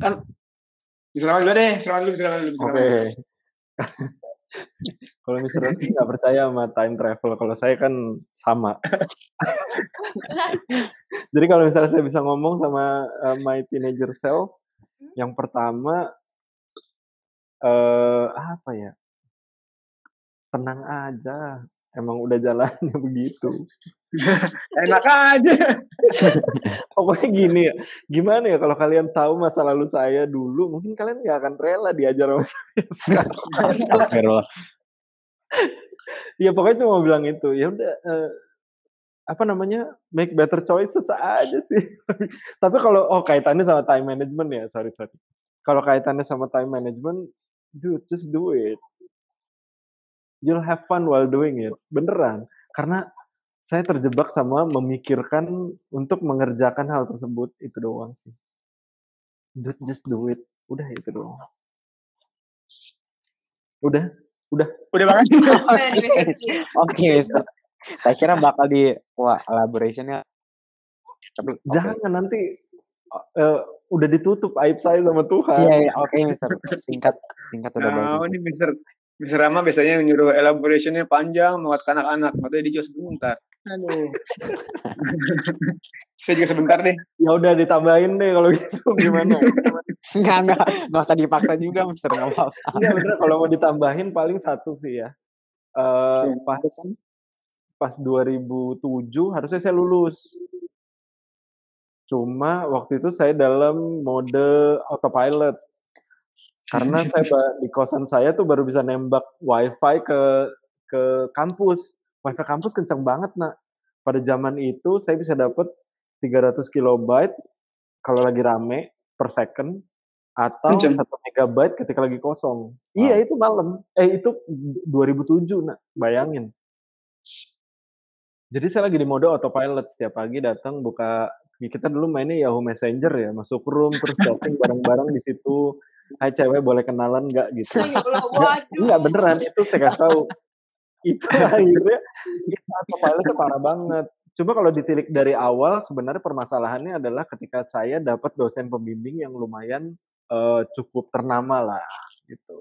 Speaker 3: Kan Rama dulu deh Rama dulu Rama dulu
Speaker 4: oke. okay. kalau Mister Rizky nggak percaya sama time travel kalau saya kan sama. Jadi kalau misalnya saya bisa ngomong sama uh, my teenager self hmm? yang pertama uh, apa ya, tenang aja, emang udah jalannya begitu.
Speaker 3: Enak aja.
Speaker 4: Pokoknya gini ya, gimana ya kalau kalian tahu masa lalu saya dulu, mungkin kalian nggak akan rela diajar sama saya sekarang. Ya pokoknya cuma bilang itu, ya udah, uh, apa namanya, make better choices aja sih. Tapi kalau oh kaitannya sama time management ya, sorry sorry. Kalau kaitannya sama time management, dude just do it you'll have fun while doing it. Beneran. Karena saya terjebak sama memikirkan untuk mengerjakan hal tersebut. Itu doang sih. Dude just do it. Udah itu doang. Udah? Udah.
Speaker 3: Udah banget.
Speaker 2: Oke okay, saya kira bakal di wah elaborationnya.
Speaker 4: Jangan okay. nanti uh, udah ditutup aib saya sama Tuhan.
Speaker 2: Iya, iya oke, okay, Mister. Singkat, singkat udah
Speaker 3: nah, bagus. ini Mister Mister Rama biasanya nyuruh elaborationnya panjang, muat ke anak-anak, makanya dia juga sebentar. Aduh. saya juga sebentar deh.
Speaker 4: Ya udah ditambahin deh kalau gitu gimana?
Speaker 2: enggak, enggak, enggak usah dipaksa juga, Mister enggak
Speaker 4: apa-apa. Bener kalau mau ditambahin paling satu sih ya. Uh, pas pas 2007 harusnya saya lulus. Cuma waktu itu saya dalam mode autopilot. Karena saya di kosan saya tuh baru bisa nembak wifi ke ke kampus. Wifi kampus kenceng banget, Nak. Pada zaman itu saya bisa dapat 300 kilobyte kalau lagi rame per second atau satu megabyte ketika lagi kosong. Wow. Iya itu malam. Eh itu 2007 nak, bayangin. Jadi saya lagi di mode autopilot setiap pagi datang buka kita dulu mainnya Yahoo Messenger ya, masuk room terus chatting bareng-bareng di situ. Hai cewek boleh kenalan nggak gitu? Enggak beneran itu saya kasih tahu. Itu akhirnya itu autopilot itu parah banget. Coba kalau ditilik dari awal sebenarnya permasalahannya adalah ketika saya dapat dosen pembimbing yang lumayan uh, cukup ternama lah gitu.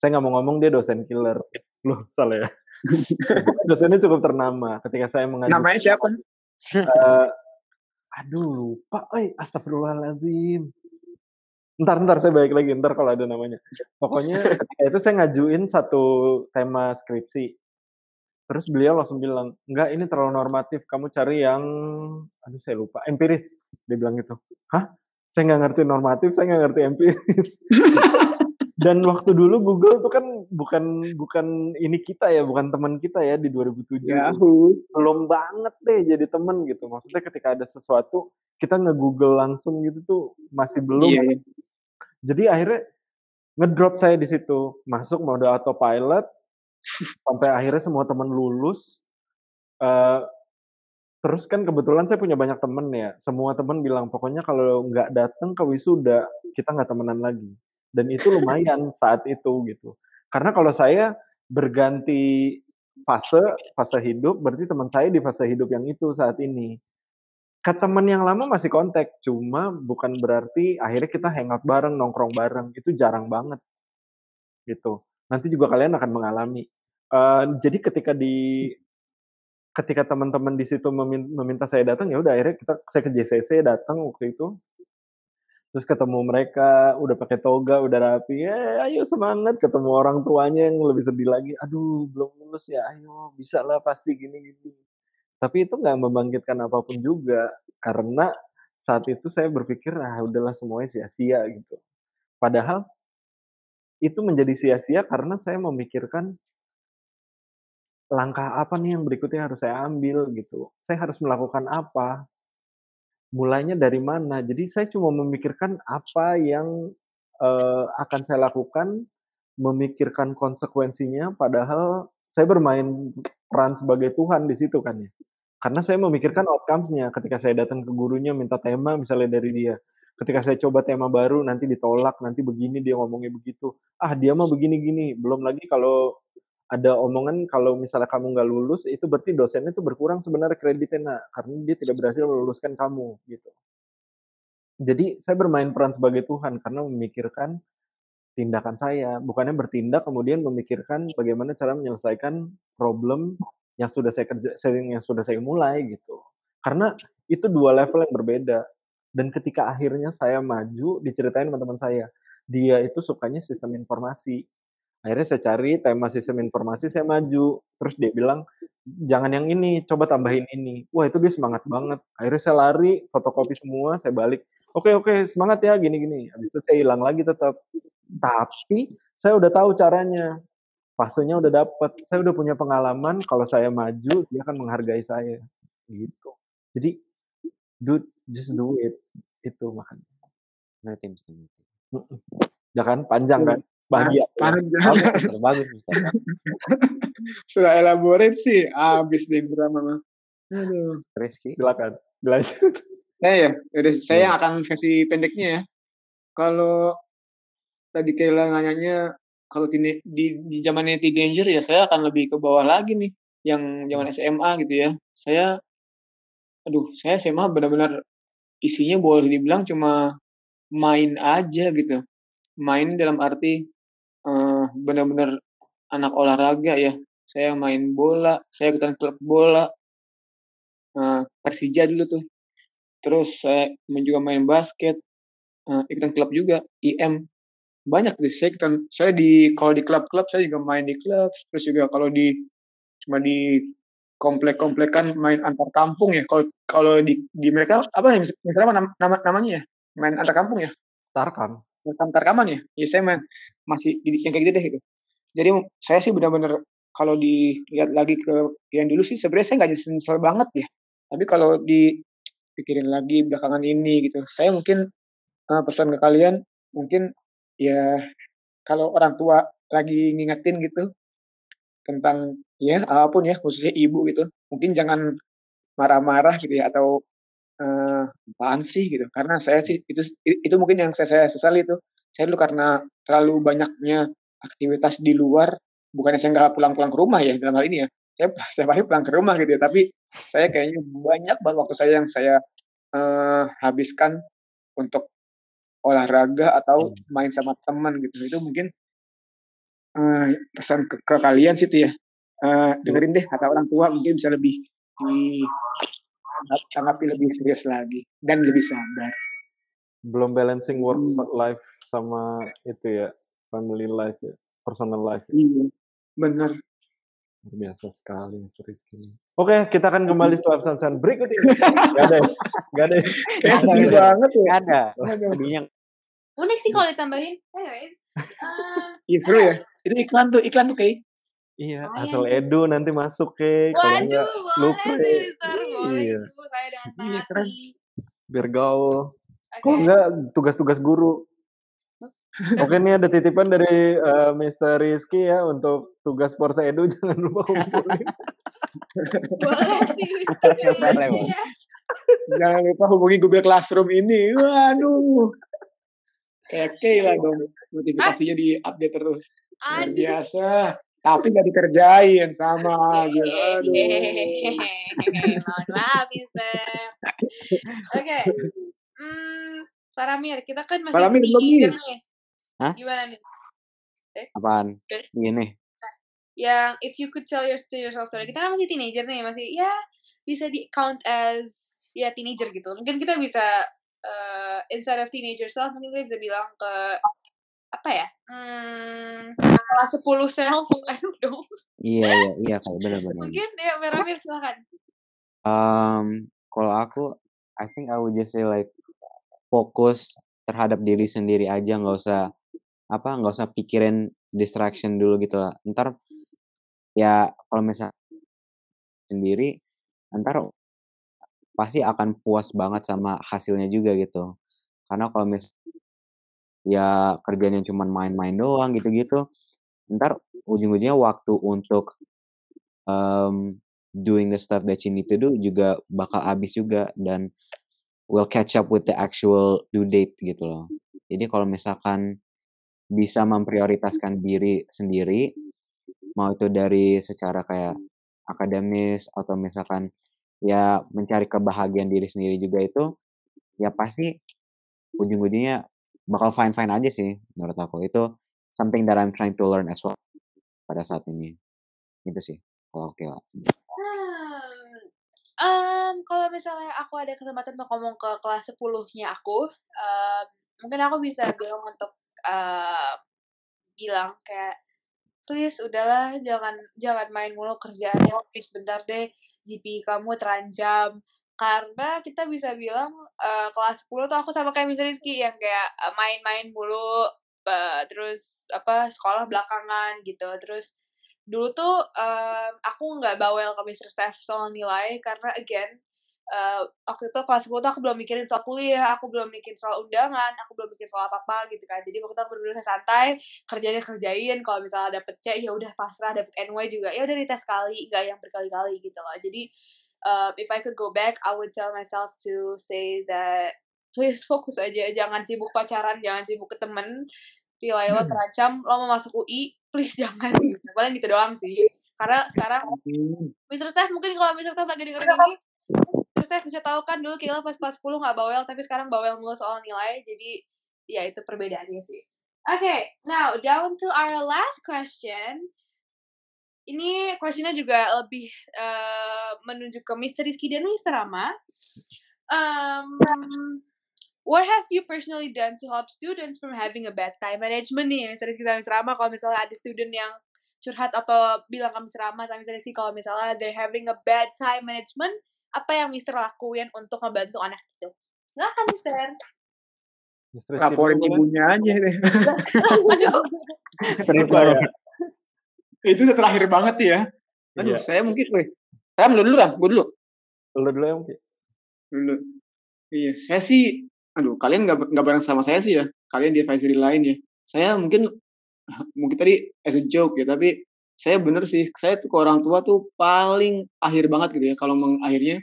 Speaker 4: Saya nggak mau ngomong dia dosen killer, loh salah ya. Dosennya cukup ternama ketika saya mengajar.
Speaker 3: Namanya siapa?
Speaker 4: Uh, aduh lupa, eh astagfirullahaladzim. Ntar ntar saya balik lagi ntar kalau ada namanya. Pokoknya ketika itu saya ngajuin satu tema skripsi. Terus beliau langsung bilang, enggak ini terlalu normatif, kamu cari yang, aduh saya lupa, empiris. Dia bilang gitu. Hah? Saya nggak ngerti normatif, saya nggak ngerti empiris. Dan waktu dulu Google tuh kan bukan bukan ini kita ya, bukan teman kita ya di 2007. Yahoo. Belum banget deh jadi temen gitu. Maksudnya ketika ada sesuatu kita nge-google langsung gitu tuh masih belum. Iya. iya. Jadi akhirnya ngedrop saya di situ, masuk mode autopilot sampai akhirnya semua teman lulus. Uh, terus kan kebetulan saya punya banyak temen ya. Semua temen bilang pokoknya kalau nggak datang ke wisuda kita nggak temenan lagi dan itu lumayan saat itu gitu. Karena kalau saya berganti fase fase hidup, berarti teman saya di fase hidup yang itu saat ini. Ke teman yang lama masih kontak, cuma bukan berarti akhirnya kita hangout bareng, nongkrong bareng, itu jarang banget. Gitu. Nanti juga kalian akan mengalami. Uh, jadi ketika di ketika teman-teman di situ meminta saya datang ya udah akhirnya kita saya ke JCC datang waktu itu terus ketemu mereka udah pakai toga udah rapi ya ayo semangat ketemu orang tuanya yang lebih sedih lagi aduh belum lulus ya ayo bisa lah pasti gini gini tapi itu nggak membangkitkan apa pun juga. Karena saat itu saya berpikir ah udahlah semuanya sia-sia gitu. Padahal itu menjadi sia-sia karena saya memikirkan langkah apa nih yang berikutnya harus saya ambil gitu. Saya harus melakukan apa? Mulainya dari mana. Jadi saya cuma memikirkan apa yang uh, akan saya lakukan, memikirkan konsekuensinya, padahal saya bermain peran sebagai Tuhan di situ kan ya. Karena saya memikirkan outcomes-nya ketika saya datang ke gurunya minta tema misalnya dari dia. Ketika saya coba tema baru nanti ditolak, nanti begini dia ngomongnya begitu. Ah dia mah begini-gini. Belum lagi kalau ada omongan kalau misalnya kamu nggak lulus itu berarti dosennya itu berkurang sebenarnya kreditnya nak karena dia tidak berhasil meluluskan kamu gitu. Jadi saya bermain peran sebagai Tuhan karena memikirkan tindakan saya, bukannya bertindak kemudian memikirkan bagaimana cara menyelesaikan problem yang sudah saya kerja yang sudah saya mulai gitu. Karena itu dua level yang berbeda. Dan ketika akhirnya saya maju diceritain teman-teman saya, dia itu sukanya sistem informasi. Akhirnya saya cari tema sistem informasi saya maju. Terus dia bilang jangan yang ini coba tambahin ini. Wah itu dia semangat banget. Akhirnya saya lari fotokopi semua saya balik. Oke oke semangat ya gini gini. Habis itu saya hilang lagi tetap tapi saya udah tahu caranya fasenya udah dapet saya udah punya pengalaman kalau saya maju dia akan menghargai saya gitu jadi do just do it itu makanya
Speaker 2: nah tim
Speaker 4: ya kan panjang kan bahagia.
Speaker 3: Panjang. Bagus, bagus Mister. Sudah elaborate sih, habis deh drama
Speaker 2: Aduh. Rizky.
Speaker 4: Silakan. Lanjut.
Speaker 3: Saya ya, Udah, saya hmm. akan versi pendeknya ya. Kalau tadi Kayla nanyanya kalau di, di, zamannya teenager ya saya akan lebih ke bawah lagi nih yang zaman SMA gitu ya. Saya aduh, saya SMA benar-benar isinya boleh dibilang cuma main aja gitu. Main dalam arti uh, benar-benar anak olahraga ya. Saya main bola, saya ikutan klub bola, uh, Persija dulu tuh. Terus saya juga main basket, uh, ikutan klub juga, IM. Banyak tuh, saya ikutan, saya di, kalau di klub-klub saya juga main di klub, terus juga kalau di, cuma di komplek-komplekan main antar kampung ya. Kalau kalau di di mereka apa ya misalnya nama, namanya ya? Main antar kampung ya?
Speaker 4: Tarkam.
Speaker 3: Antar kaman ya? Iya saya main masih yang kayak gitu deh gitu. Jadi saya sih benar-benar kalau dilihat lagi ke yang dulu sih sebenarnya saya nggak nyesel banget ya. Tapi kalau dipikirin lagi belakangan ini gitu, saya mungkin uh, pesan ke kalian mungkin ya kalau orang tua lagi ngingetin gitu tentang ya apa pun ya khususnya ibu gitu mungkin jangan marah-marah gitu ya atau uh, apaan sih gitu. Karena saya sih itu itu mungkin yang saya, saya sesali itu saya dulu karena terlalu banyaknya aktivitas di luar bukannya saya nggak pulang-pulang ke rumah ya dalam hal ini ya. Saya saya pasti pulang ke rumah gitu ya tapi saya kayaknya banyak banget waktu saya yang saya uh, habiskan untuk olahraga atau hmm. main sama teman gitu itu mungkin uh, pesan ke, ke kalian sih tuh ya uh, dengerin deh kata orang tua mungkin bisa lebih di tanggapi lebih serius lagi dan lebih sabar
Speaker 4: belum balancing work hmm. life sama itu ya family life ya personal life ya.
Speaker 3: iya benar
Speaker 4: biasa sekali Mr. Rizky. Oke, kita akan kembali setelah pesan-pesan berikut ini. Gak ada, gak ada.
Speaker 3: Kayak sedih banget ya.
Speaker 2: Gak ada. Sedihnya.
Speaker 1: Unik sih kalau ditambahin. Anyways.
Speaker 3: Uh, iya seru ya. Itu iklan tuh, iklan tuh kayak.
Speaker 4: Iya, oh, asal. Edu nanti masuk ke
Speaker 1: kalau enggak lupa. Sih, iya. Saya dengan iya, keren.
Speaker 4: Biar gaul. Okay. Kok enggak tugas-tugas guru? Oke nih ada titipan dari uh, Mr. Rizky ya untuk tugas Forza Edu jangan lupa hubungi.
Speaker 1: Boleh sih Mr.
Speaker 3: Jangan lupa hubungi Google Classroom ini. Waduh. Kayak lah dong notifikasinya di update terus. Luar biasa. Tapi nggak dikerjain sama aja. Aduh.
Speaker 1: Mohon maaf, Mister. Oke. Hmm, Paramir, kita kan masih
Speaker 3: Paramir,
Speaker 1: teenager nih. Hah? Gimana nih?
Speaker 2: Eh? Apaan? Gini.
Speaker 1: Yang if you could tell your yourself story, kita kan masih teenager nih, masih ya bisa di count as ya teenager gitu. Mungkin kita bisa uh, instead of teenager self, mungkin kita bisa bilang ke apa ya? Hmm, kelas 10 self, I don't know.
Speaker 2: Iya, iya, iya, kayak benar-benar.
Speaker 1: Mungkin ya, Meramir silakan.
Speaker 2: Um, kalau aku, I think I would just say like fokus terhadap diri sendiri aja, nggak usah apa nggak usah pikirin distraction dulu gitu lah ntar ya kalau misal sendiri ntar pasti akan puas banget sama hasilnya juga gitu karena kalau mis ya kerjanya cuma main-main doang gitu-gitu ntar ujung-ujungnya waktu untuk um, doing the stuff that you need to do juga bakal habis juga dan will catch up with the actual due date gitu loh. Jadi kalau misalkan bisa memprioritaskan diri sendiri, mau itu dari secara kayak akademis atau misalkan ya mencari kebahagiaan diri sendiri juga itu, ya pasti ujung-ujungnya bakal fine-fine aja sih menurut aku. Itu something that I'm trying to learn as well pada saat ini. Gitu sih kalau oke lah.
Speaker 1: Um, kalau misalnya aku ada kesempatan untuk ngomong ke kelas 10-nya aku, um, mungkin aku bisa bilang untuk uh, bilang kayak please udahlah jangan jangan main mulu kerjaannya please bentar deh GP kamu terancam karena kita bisa bilang uh, kelas 10 tuh aku sama kayak Mr. Rizky yang kayak main-main mulu uh, terus apa sekolah belakangan gitu terus dulu tuh um, aku nggak bawel ke Mr. Steph soal nilai karena again uh, waktu itu kelas 10 tuh aku belum mikirin soal kuliah, aku belum mikirin soal undangan, aku belum mikirin soal apa-apa gitu kan. Jadi waktu itu aku bener santai, kerjanya kerjain, kalau misalnya dapet C ya udah pasrah, dapet NY juga ya udah dites kali, nggak yang berkali-kali gitu loh. Jadi uh, if I could go back, I would tell myself to say that please fokus aja, jangan sibuk pacaran, jangan sibuk ke temen, nilai lo hmm. terancam, lo mau masuk UI, please jangan gitu. Paling gitu doang sih. Karena sekarang. Mr. Steph mungkin kalau Mr. Steph lagi dengerin ini, Steph bisa tahu kan dulu kita pas kelas 10 nggak bawel, tapi sekarang bawel mulu soal nilai. Jadi ya itu perbedaannya sih. Oke, okay, now down to our last question. Ini questionnya juga lebih uh, menunjuk ke Mr. Rizky dan Mr. Rama. Um, what have you personally done to help students from having a bad time management nih Mr. Rizky sama Mr. Rama kalau misalnya ada student yang curhat atau bilang ke Mr. Rama sama Mr. Rizky kalau misalnya they're having a bad time management, apa yang Mister lakuin untuk ngebantu anak itu? Nggak kan, Mister?
Speaker 4: Mister
Speaker 3: Laporin ibunya aja deh.
Speaker 1: Aduh.
Speaker 4: Ya?
Speaker 3: Itu udah terakhir banget ya. Aduh,
Speaker 4: Iya.
Speaker 3: saya mungkin, weh. Saya dulu dulu, Ram. Gue dulu.
Speaker 4: Lo dulu yang Ki.
Speaker 3: Dulu. Iya, saya sih, aduh, kalian nggak nggak bareng sama saya sih ya. Kalian di advisory lain ya. Saya mungkin, mungkin tadi as a joke ya, tapi saya bener sih. Saya tuh ke orang tua tuh paling akhir banget gitu ya. Kalau mengakhirnya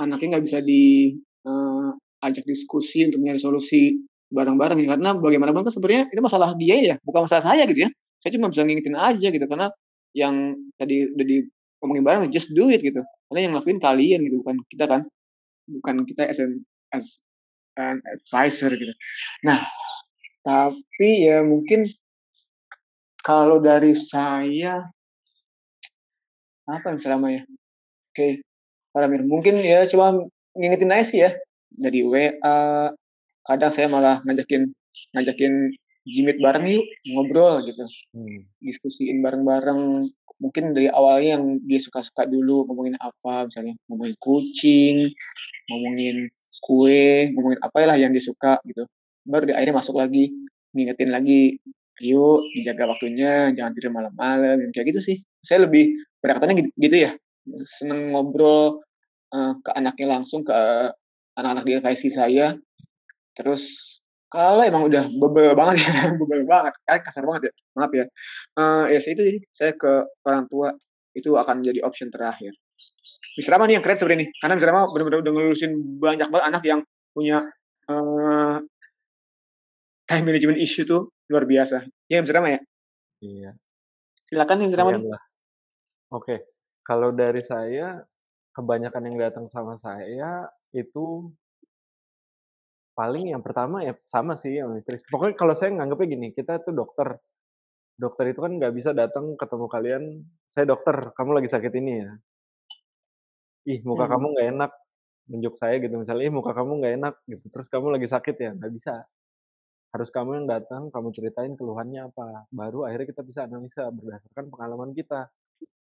Speaker 3: anaknya nggak bisa di eh, ajak diskusi untuk nyari solusi bareng-bareng ya. Karena bagaimanapun kan sebenarnya itu masalah dia ya, bukan masalah saya gitu ya. Saya cuma bisa ngingetin aja gitu karena yang tadi udah di ngomongin bareng just do it gitu. Karena yang ngelakuin kalian gitu bukan kita kan. Bukan kita as an, as an advisor gitu. Nah, tapi ya mungkin kalau dari saya apa yang selama ya? Oke, Pak Ramir, mungkin ya cuma ngingetin aja sih ya dari WA. Kadang saya malah ngajakin ngajakin jimit bareng yuk ngobrol gitu
Speaker 4: Hmm.
Speaker 3: diskusiin bareng-bareng mungkin dari awalnya yang dia suka-suka dulu ngomongin apa misalnya ngomongin kucing ngomongin kue ngomongin apa lah yang dia suka gitu baru di akhirnya masuk lagi ngingetin lagi ayo dijaga waktunya jangan tidur malam-malam kayak gitu sih. Saya lebih pendekatannya gitu, ya. Seneng ngobrol eh, ke anaknya langsung ke anak-anak di advisory saya. Terus kalau emang udah bebel banget ya bebel banget kayak kasar banget ya maaf ya. Eh ya itu sih saya ke orang tua itu akan jadi option terakhir. Miss Rama nih yang keren sebenarnya nih karena Miss Rama benar-benar udah ngelulusin banyak banget anak yang punya eh time management issue tuh luar biasa ya Miss Rama ya
Speaker 4: Iya.
Speaker 3: silakan.
Speaker 4: Lumayan lah. Oke, kalau dari saya kebanyakan yang datang sama saya itu paling yang pertama ya sama sih yang istri. Pokoknya kalau saya nganggapnya gini, kita tuh dokter. Dokter itu kan nggak bisa datang ketemu kalian, saya dokter, kamu lagi sakit ini ya. Ih, muka
Speaker 3: Hmm.
Speaker 4: kamu nggak enak. Nunjuk saya gitu misalnya, ih muka kamu nggak enak gitu. Terus kamu lagi sakit ya, nggak bisa. Harus kamu yang datang, kamu ceritain keluhannya apa. Baru akhirnya kita bisa analisa berdasarkan pengalaman kita,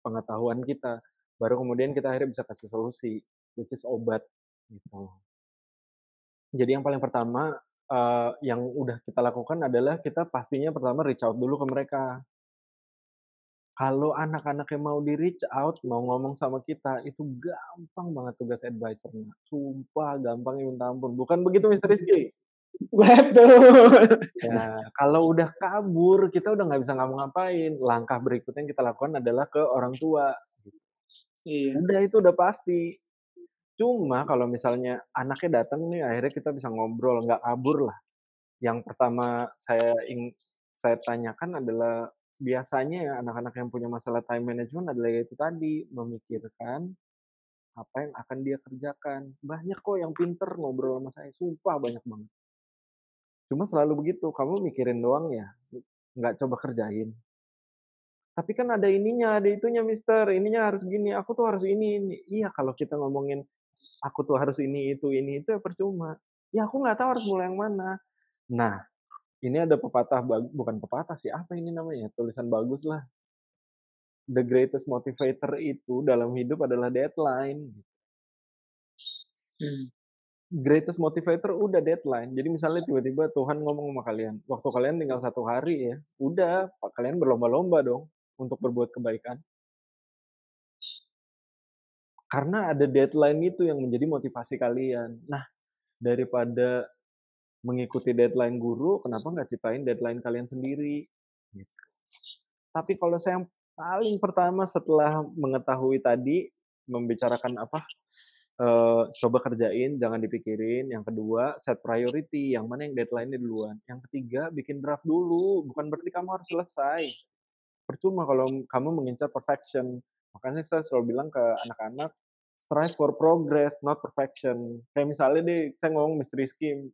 Speaker 4: pengetahuan kita. Baru kemudian kita akhirnya bisa kasih solusi, which is obat gitu. Jadi yang paling pertama eh, yang udah kita lakukan adalah kita pastinya pertama reach out dulu ke mereka. Kalau anak-anak yang mau di reach out, mau ngomong sama kita, itu gampang banget tugas advisornya. Sumpah gampang ya minta ampun. Bukan begitu Mr. Rizky?
Speaker 3: Betul
Speaker 4: Ya, kalau udah kabur, kita udah nggak bisa ngapa-ngapain. Langkah berikutnya yang kita lakukan adalah ke orang tua.
Speaker 3: iya
Speaker 4: Udah itu udah pasti. Cuma kalau misalnya anaknya datang nih, akhirnya kita bisa ngobrol, nggak kabur lah. Yang pertama saya ing saya tanyakan adalah biasanya ya anak-anak yang punya masalah time management adalah itu tadi memikirkan apa yang akan dia kerjakan. Banyak kok yang pinter ngobrol sama saya, sumpah banyak banget. Cuma selalu begitu, kamu mikirin doang ya, nggak coba kerjain. Tapi kan ada ininya, ada itunya mister, ininya harus gini, aku tuh harus ini, ini. Iya kalau kita ngomongin aku tuh harus ini, itu, ini, itu ya percuma. Ya aku nggak tahu harus mulai yang mana. Nah, ini ada pepatah, bukan pepatah sih, apa ini namanya, tulisan bagus lah. The greatest motivator itu dalam hidup adalah deadline.
Speaker 3: Hmm.
Speaker 4: Greatest motivator udah deadline. Jadi misalnya tiba-tiba Tuhan ngomong sama kalian, waktu kalian tinggal satu hari ya, udah, kalian berlomba-lomba dong untuk berbuat kebaikan. Karena ada deadline itu yang menjadi motivasi kalian. Nah, daripada mengikuti deadline guru, kenapa nggak ciptain deadline kalian sendiri? Tapi kalau saya yang paling pertama setelah mengetahui tadi, membicarakan apa, eh, coba kerjain, jangan dipikirin. Yang kedua, set priority, yang mana yang deadline-nya duluan. Yang ketiga, bikin draft dulu, bukan berarti kamu harus selesai. Percuma kalau kamu mengincar perfection. Makanya saya selalu bilang ke anak-anak, strive for progress, not perfection. Kayak misalnya deh, saya ngomong Mr. Rizky,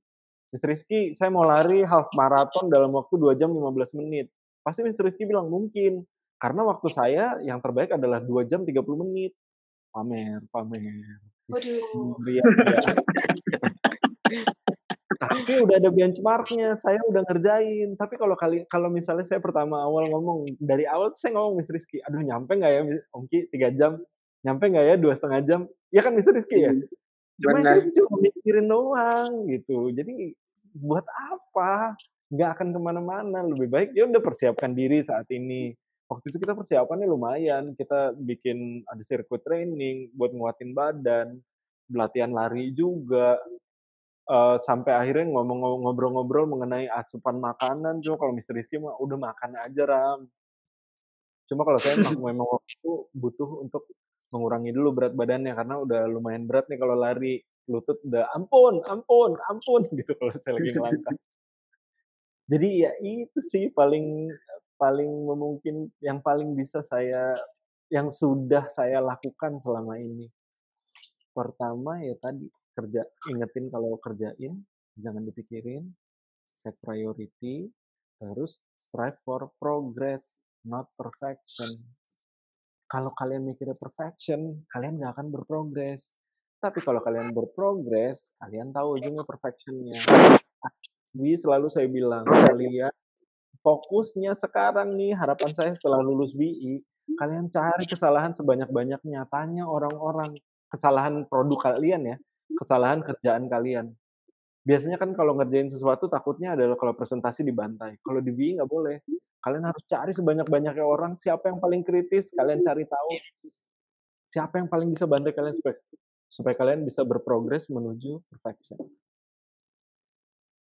Speaker 4: Mr. Rizky, saya mau lari half marathon dalam waktu 2 jam 15 menit. Pasti Mr. Rizky bilang, mungkin. Karena waktu saya yang terbaik adalah 2 jam 30 menit. Pamer, pamer. Ria. Tapi udah ada benchmarknya, saya udah ngerjain. Tapi kalau kali kalau misalnya saya pertama awal ngomong dari awal saya ngomong Miss Rizky, aduh nyampe nggak ya Ongki tiga jam, nyampe nggak ya dua setengah jam? Ya kan Miss Rizky ya. Cuma itu cuma mikirin doang gitu. Jadi buat apa? Nggak akan ke mana-mana. Lebih baik ya udah persiapkan diri saat ini. Waktu itu kita persiapannya lumayan. Kita bikin ada sirkuit training buat nguatin badan, latihan lari juga uh, sampai akhirnya ngomong ngobrol-ngobrol mengenai asupan makanan cuma kalau Mister Rizky mah udah makan aja ram cuma kalau saya memang waktu itu butuh untuk mengurangi dulu berat badannya karena udah lumayan berat nih kalau lari lutut udah ampun ampun ampun gitu kalau saya lagi melangkah jadi ya itu sih paling paling memungkin yang paling bisa saya yang sudah saya lakukan selama ini. Pertama ya tadi kerja ingetin kalau kerjain jangan dipikirin set priority terus strive for progress not perfection. Kalau kalian mikirnya perfection kalian nggak akan berprogres. Tapi kalau kalian berprogres kalian tahu ujungnya perfectionnya. Wi selalu saya bilang kalian fokusnya sekarang nih harapan saya setelah lulus BI kalian cari kesalahan sebanyak-banyaknya tanya orang-orang kesalahan produk kalian ya kesalahan kerjaan kalian. Biasanya kan kalau ngerjain sesuatu takutnya adalah kalau presentasi dibantai. Kalau di BI nggak boleh. Kalian harus cari sebanyak-banyaknya orang siapa yang paling kritis, kalian cari tahu siapa yang paling bisa bantai kalian supaya, supaya kalian bisa berprogres menuju perfection.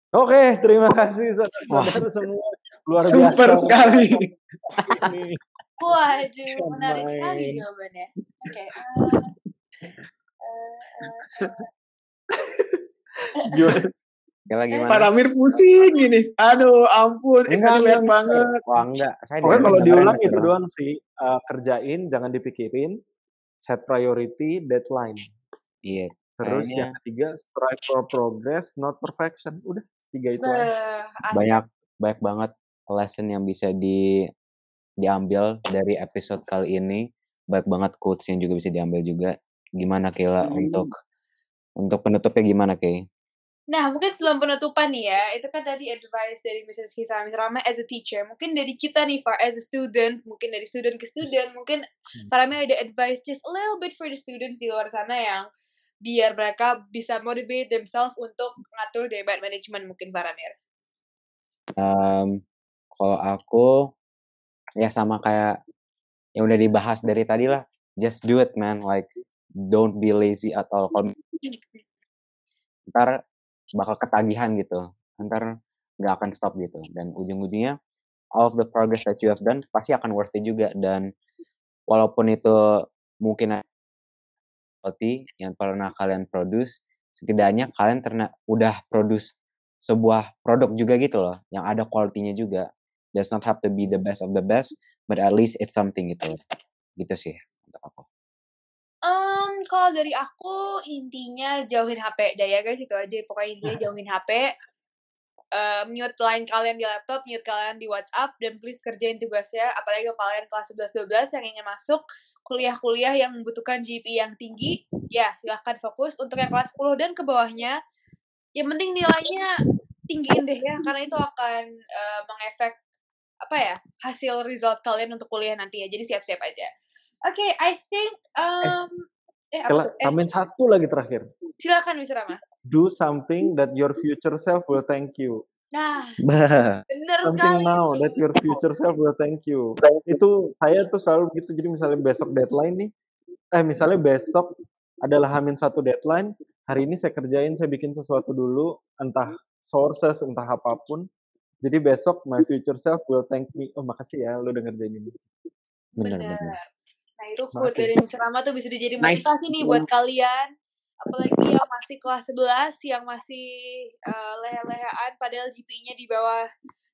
Speaker 4: Oke, terima kasih saudara semua.
Speaker 3: Luar biasa. Super sekali.
Speaker 1: Waduh, menarik sekali jawabannya. Oke. Okay. Uh, uh, uh,
Speaker 3: Gimana? gimana? Pak Ramir pusing gini. Aduh, ampun. Enggak, banyak banget.
Speaker 2: Wah, enggak.
Speaker 4: Saya Pokoknya kalau diulang itu doang sih. Uh, kerjain, jangan dipikirin. Set priority, deadline.
Speaker 2: Iya.
Speaker 4: Terus Kayaknya... yang ketiga, strive for progress, not perfection. Udah, tiga itu aja.
Speaker 2: Banyak, banyak banget lesson yang bisa di diambil dari episode kali ini. Banyak banget quotes yang juga bisa diambil juga. Gimana Kila hmm. untuk untuk penutupnya gimana, Kay?
Speaker 1: Nah, mungkin sebelum penutupan nih ya, itu kan tadi advice dari Mrs. Kisa, Miss Rama as a teacher. Mungkin dari kita nih, Far, as a student, mungkin dari student ke student, mungkin hmm. Farami ada advice just a little bit for the students di luar sana yang biar mereka bisa motivate themselves untuk ngatur bad management mungkin Faramir.
Speaker 2: Um, kalau aku ya sama kayak yang udah dibahas dari tadi lah, just do it man, like don't be lazy at all. Kalau ntar bakal ketagihan gitu. Ntar nggak akan stop gitu. Dan ujung-ujungnya all of the progress that you have done pasti akan worth it juga. Dan walaupun itu mungkin quality yang pernah kalian produce setidaknya kalian terna udah produce sebuah produk juga gitu loh yang ada quality-nya juga does not have to be the best of the best but at least it's something gitu. Gitu sih untuk aku.
Speaker 1: Um, kalau dari aku intinya jauhin HP deh ya guys, itu aja. Pokoknya intinya jauhin HP, uh, mute line kalian di laptop, mute kalian di WhatsApp, dan please kerjain tugasnya, apalagi kalau kalian kelas 11-12 yang ingin masuk kuliah-kuliah yang membutuhkan GPA yang tinggi, ya silahkan fokus. Untuk yang kelas 10 dan ke bawahnya, yang penting nilainya tinggiin deh ya, karena itu akan uh, mengefek apa ya hasil result kalian untuk kuliah nanti ya. Jadi siap-siap aja. Oke, okay, I think um
Speaker 4: eh, eh apa tuh? Eh, satu lagi terakhir.
Speaker 1: Silakan Miss Rama.
Speaker 4: Do something that your future self will thank you.
Speaker 1: Nah, bener
Speaker 4: something sekali. now that your future self will thank you. Itu saya tuh selalu begitu. Jadi misalnya besok deadline nih, eh misalnya besok adalah hamin satu deadline. Hari ini saya kerjain, saya bikin sesuatu dulu, entah sources, entah apa pun. Jadi besok my future self will thank me. Oh makasih ya, lo udah ngerjain ini.
Speaker 1: Bener, bener. bener. Nah itu quote dari Miss tuh bisa dijadi motivasi nice. nih buat kalian. Apalagi yang masih kelas 11, yang masih uh, lehe-lehean padahal GP-nya di bawah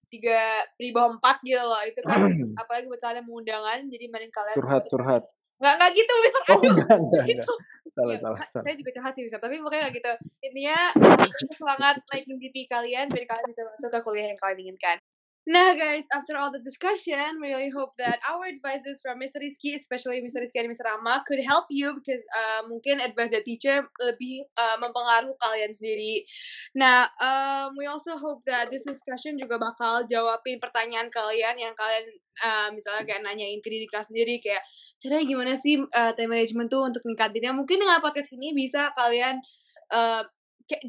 Speaker 1: tiga di bawah empat gitu loh itu kan apalagi buat kalian mengundangan jadi mending kalian
Speaker 4: curhat curhat
Speaker 1: nggak nggak gitu Mister
Speaker 4: oh, enggak, enggak, gitu salah,
Speaker 1: ya,
Speaker 4: salah,
Speaker 1: salah. saya juga curhat sih Mister tapi makanya gitu intinya semangat naikin GP kalian biar kalian bisa masuk ke kuliah yang kalian inginkan Nah, guys, after all the discussion, we really hope that our advices from Mr. Rizky, especially Mr. Rizky and Mr. Rama, could help you because uh, mungkin advice the teacher lebih uh, mempengaruhi kalian sendiri. Nah, um, we also hope that this discussion juga bakal jawabin pertanyaan kalian yang kalian uh, misalnya kayak nanyain ke diri kalian sendiri kayak caranya gimana sih uh, time management tuh untuk ningkatinnya. Mungkin dengan podcast ini bisa kalian uh,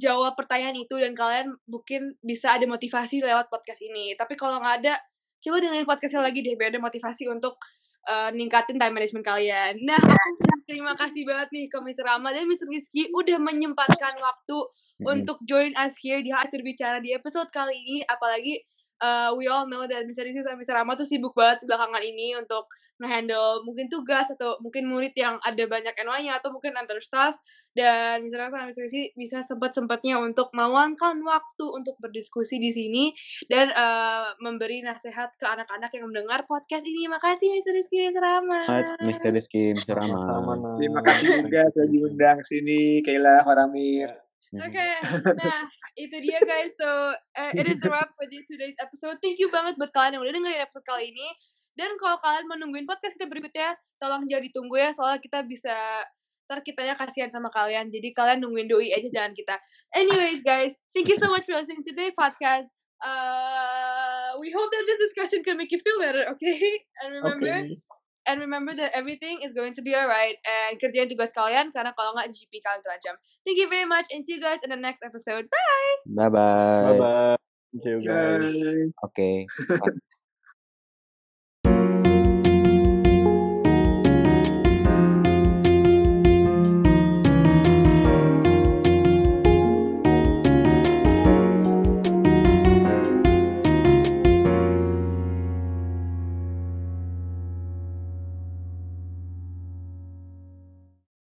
Speaker 1: jawab pertanyaan itu dan kalian mungkin bisa ada motivasi lewat podcast ini. Tapi kalau nggak ada, coba dengerin podcastnya lagi deh biar ada motivasi untuk uh, ningkatin time management kalian. Nah, aku terima kasih banget nih ke Mr. Rama dan Mr. Rizky udah menyempatkan waktu mm-hmm. untuk join us here di Hati Bicara di episode kali ini. Apalagi uh, we all know that Mr. Rizky sama Mr. Rama tuh sibuk banget belakangan ini untuk nge-handle mungkin tugas atau mungkin murid yang ada banyak NY-nya atau mungkin antar staff dan misalnya sama Mr. Rizky bisa sempat-sempatnya untuk meluangkan waktu untuk berdiskusi di sini dan uh, memberi nasihat ke anak-anak yang mendengar podcast ini. Makasih Mr. Rizky, Mr. Rama.
Speaker 2: Mr. Rizky, Mr. Rama.
Speaker 3: Terima kasih juga sudah diundang sini, Kayla, Faramir.
Speaker 1: Oke, okay. nah itu dia guys. So uh, it is a wrap for today's episode. Thank you banget buat kalian yang udah dengerin episode kali ini. Dan kalau kalian menungguin podcast kita berikutnya, tolong jangan ditunggu ya, soalnya kita bisa ntar kitanya kasihan sama kalian jadi kalian nungguin doi aja jangan kita anyways guys thank you so much for listening to today's podcast uh we hope that this discussion can make you feel better okay and remember okay. And remember that everything is going to be alright. And kerjain tugas kalian karena kalau nggak GP kalian terancam. Thank you very much. And see you guys in the next episode. Bye!
Speaker 2: Bye bye
Speaker 4: bye bye thank you guys.
Speaker 2: Oke. okay.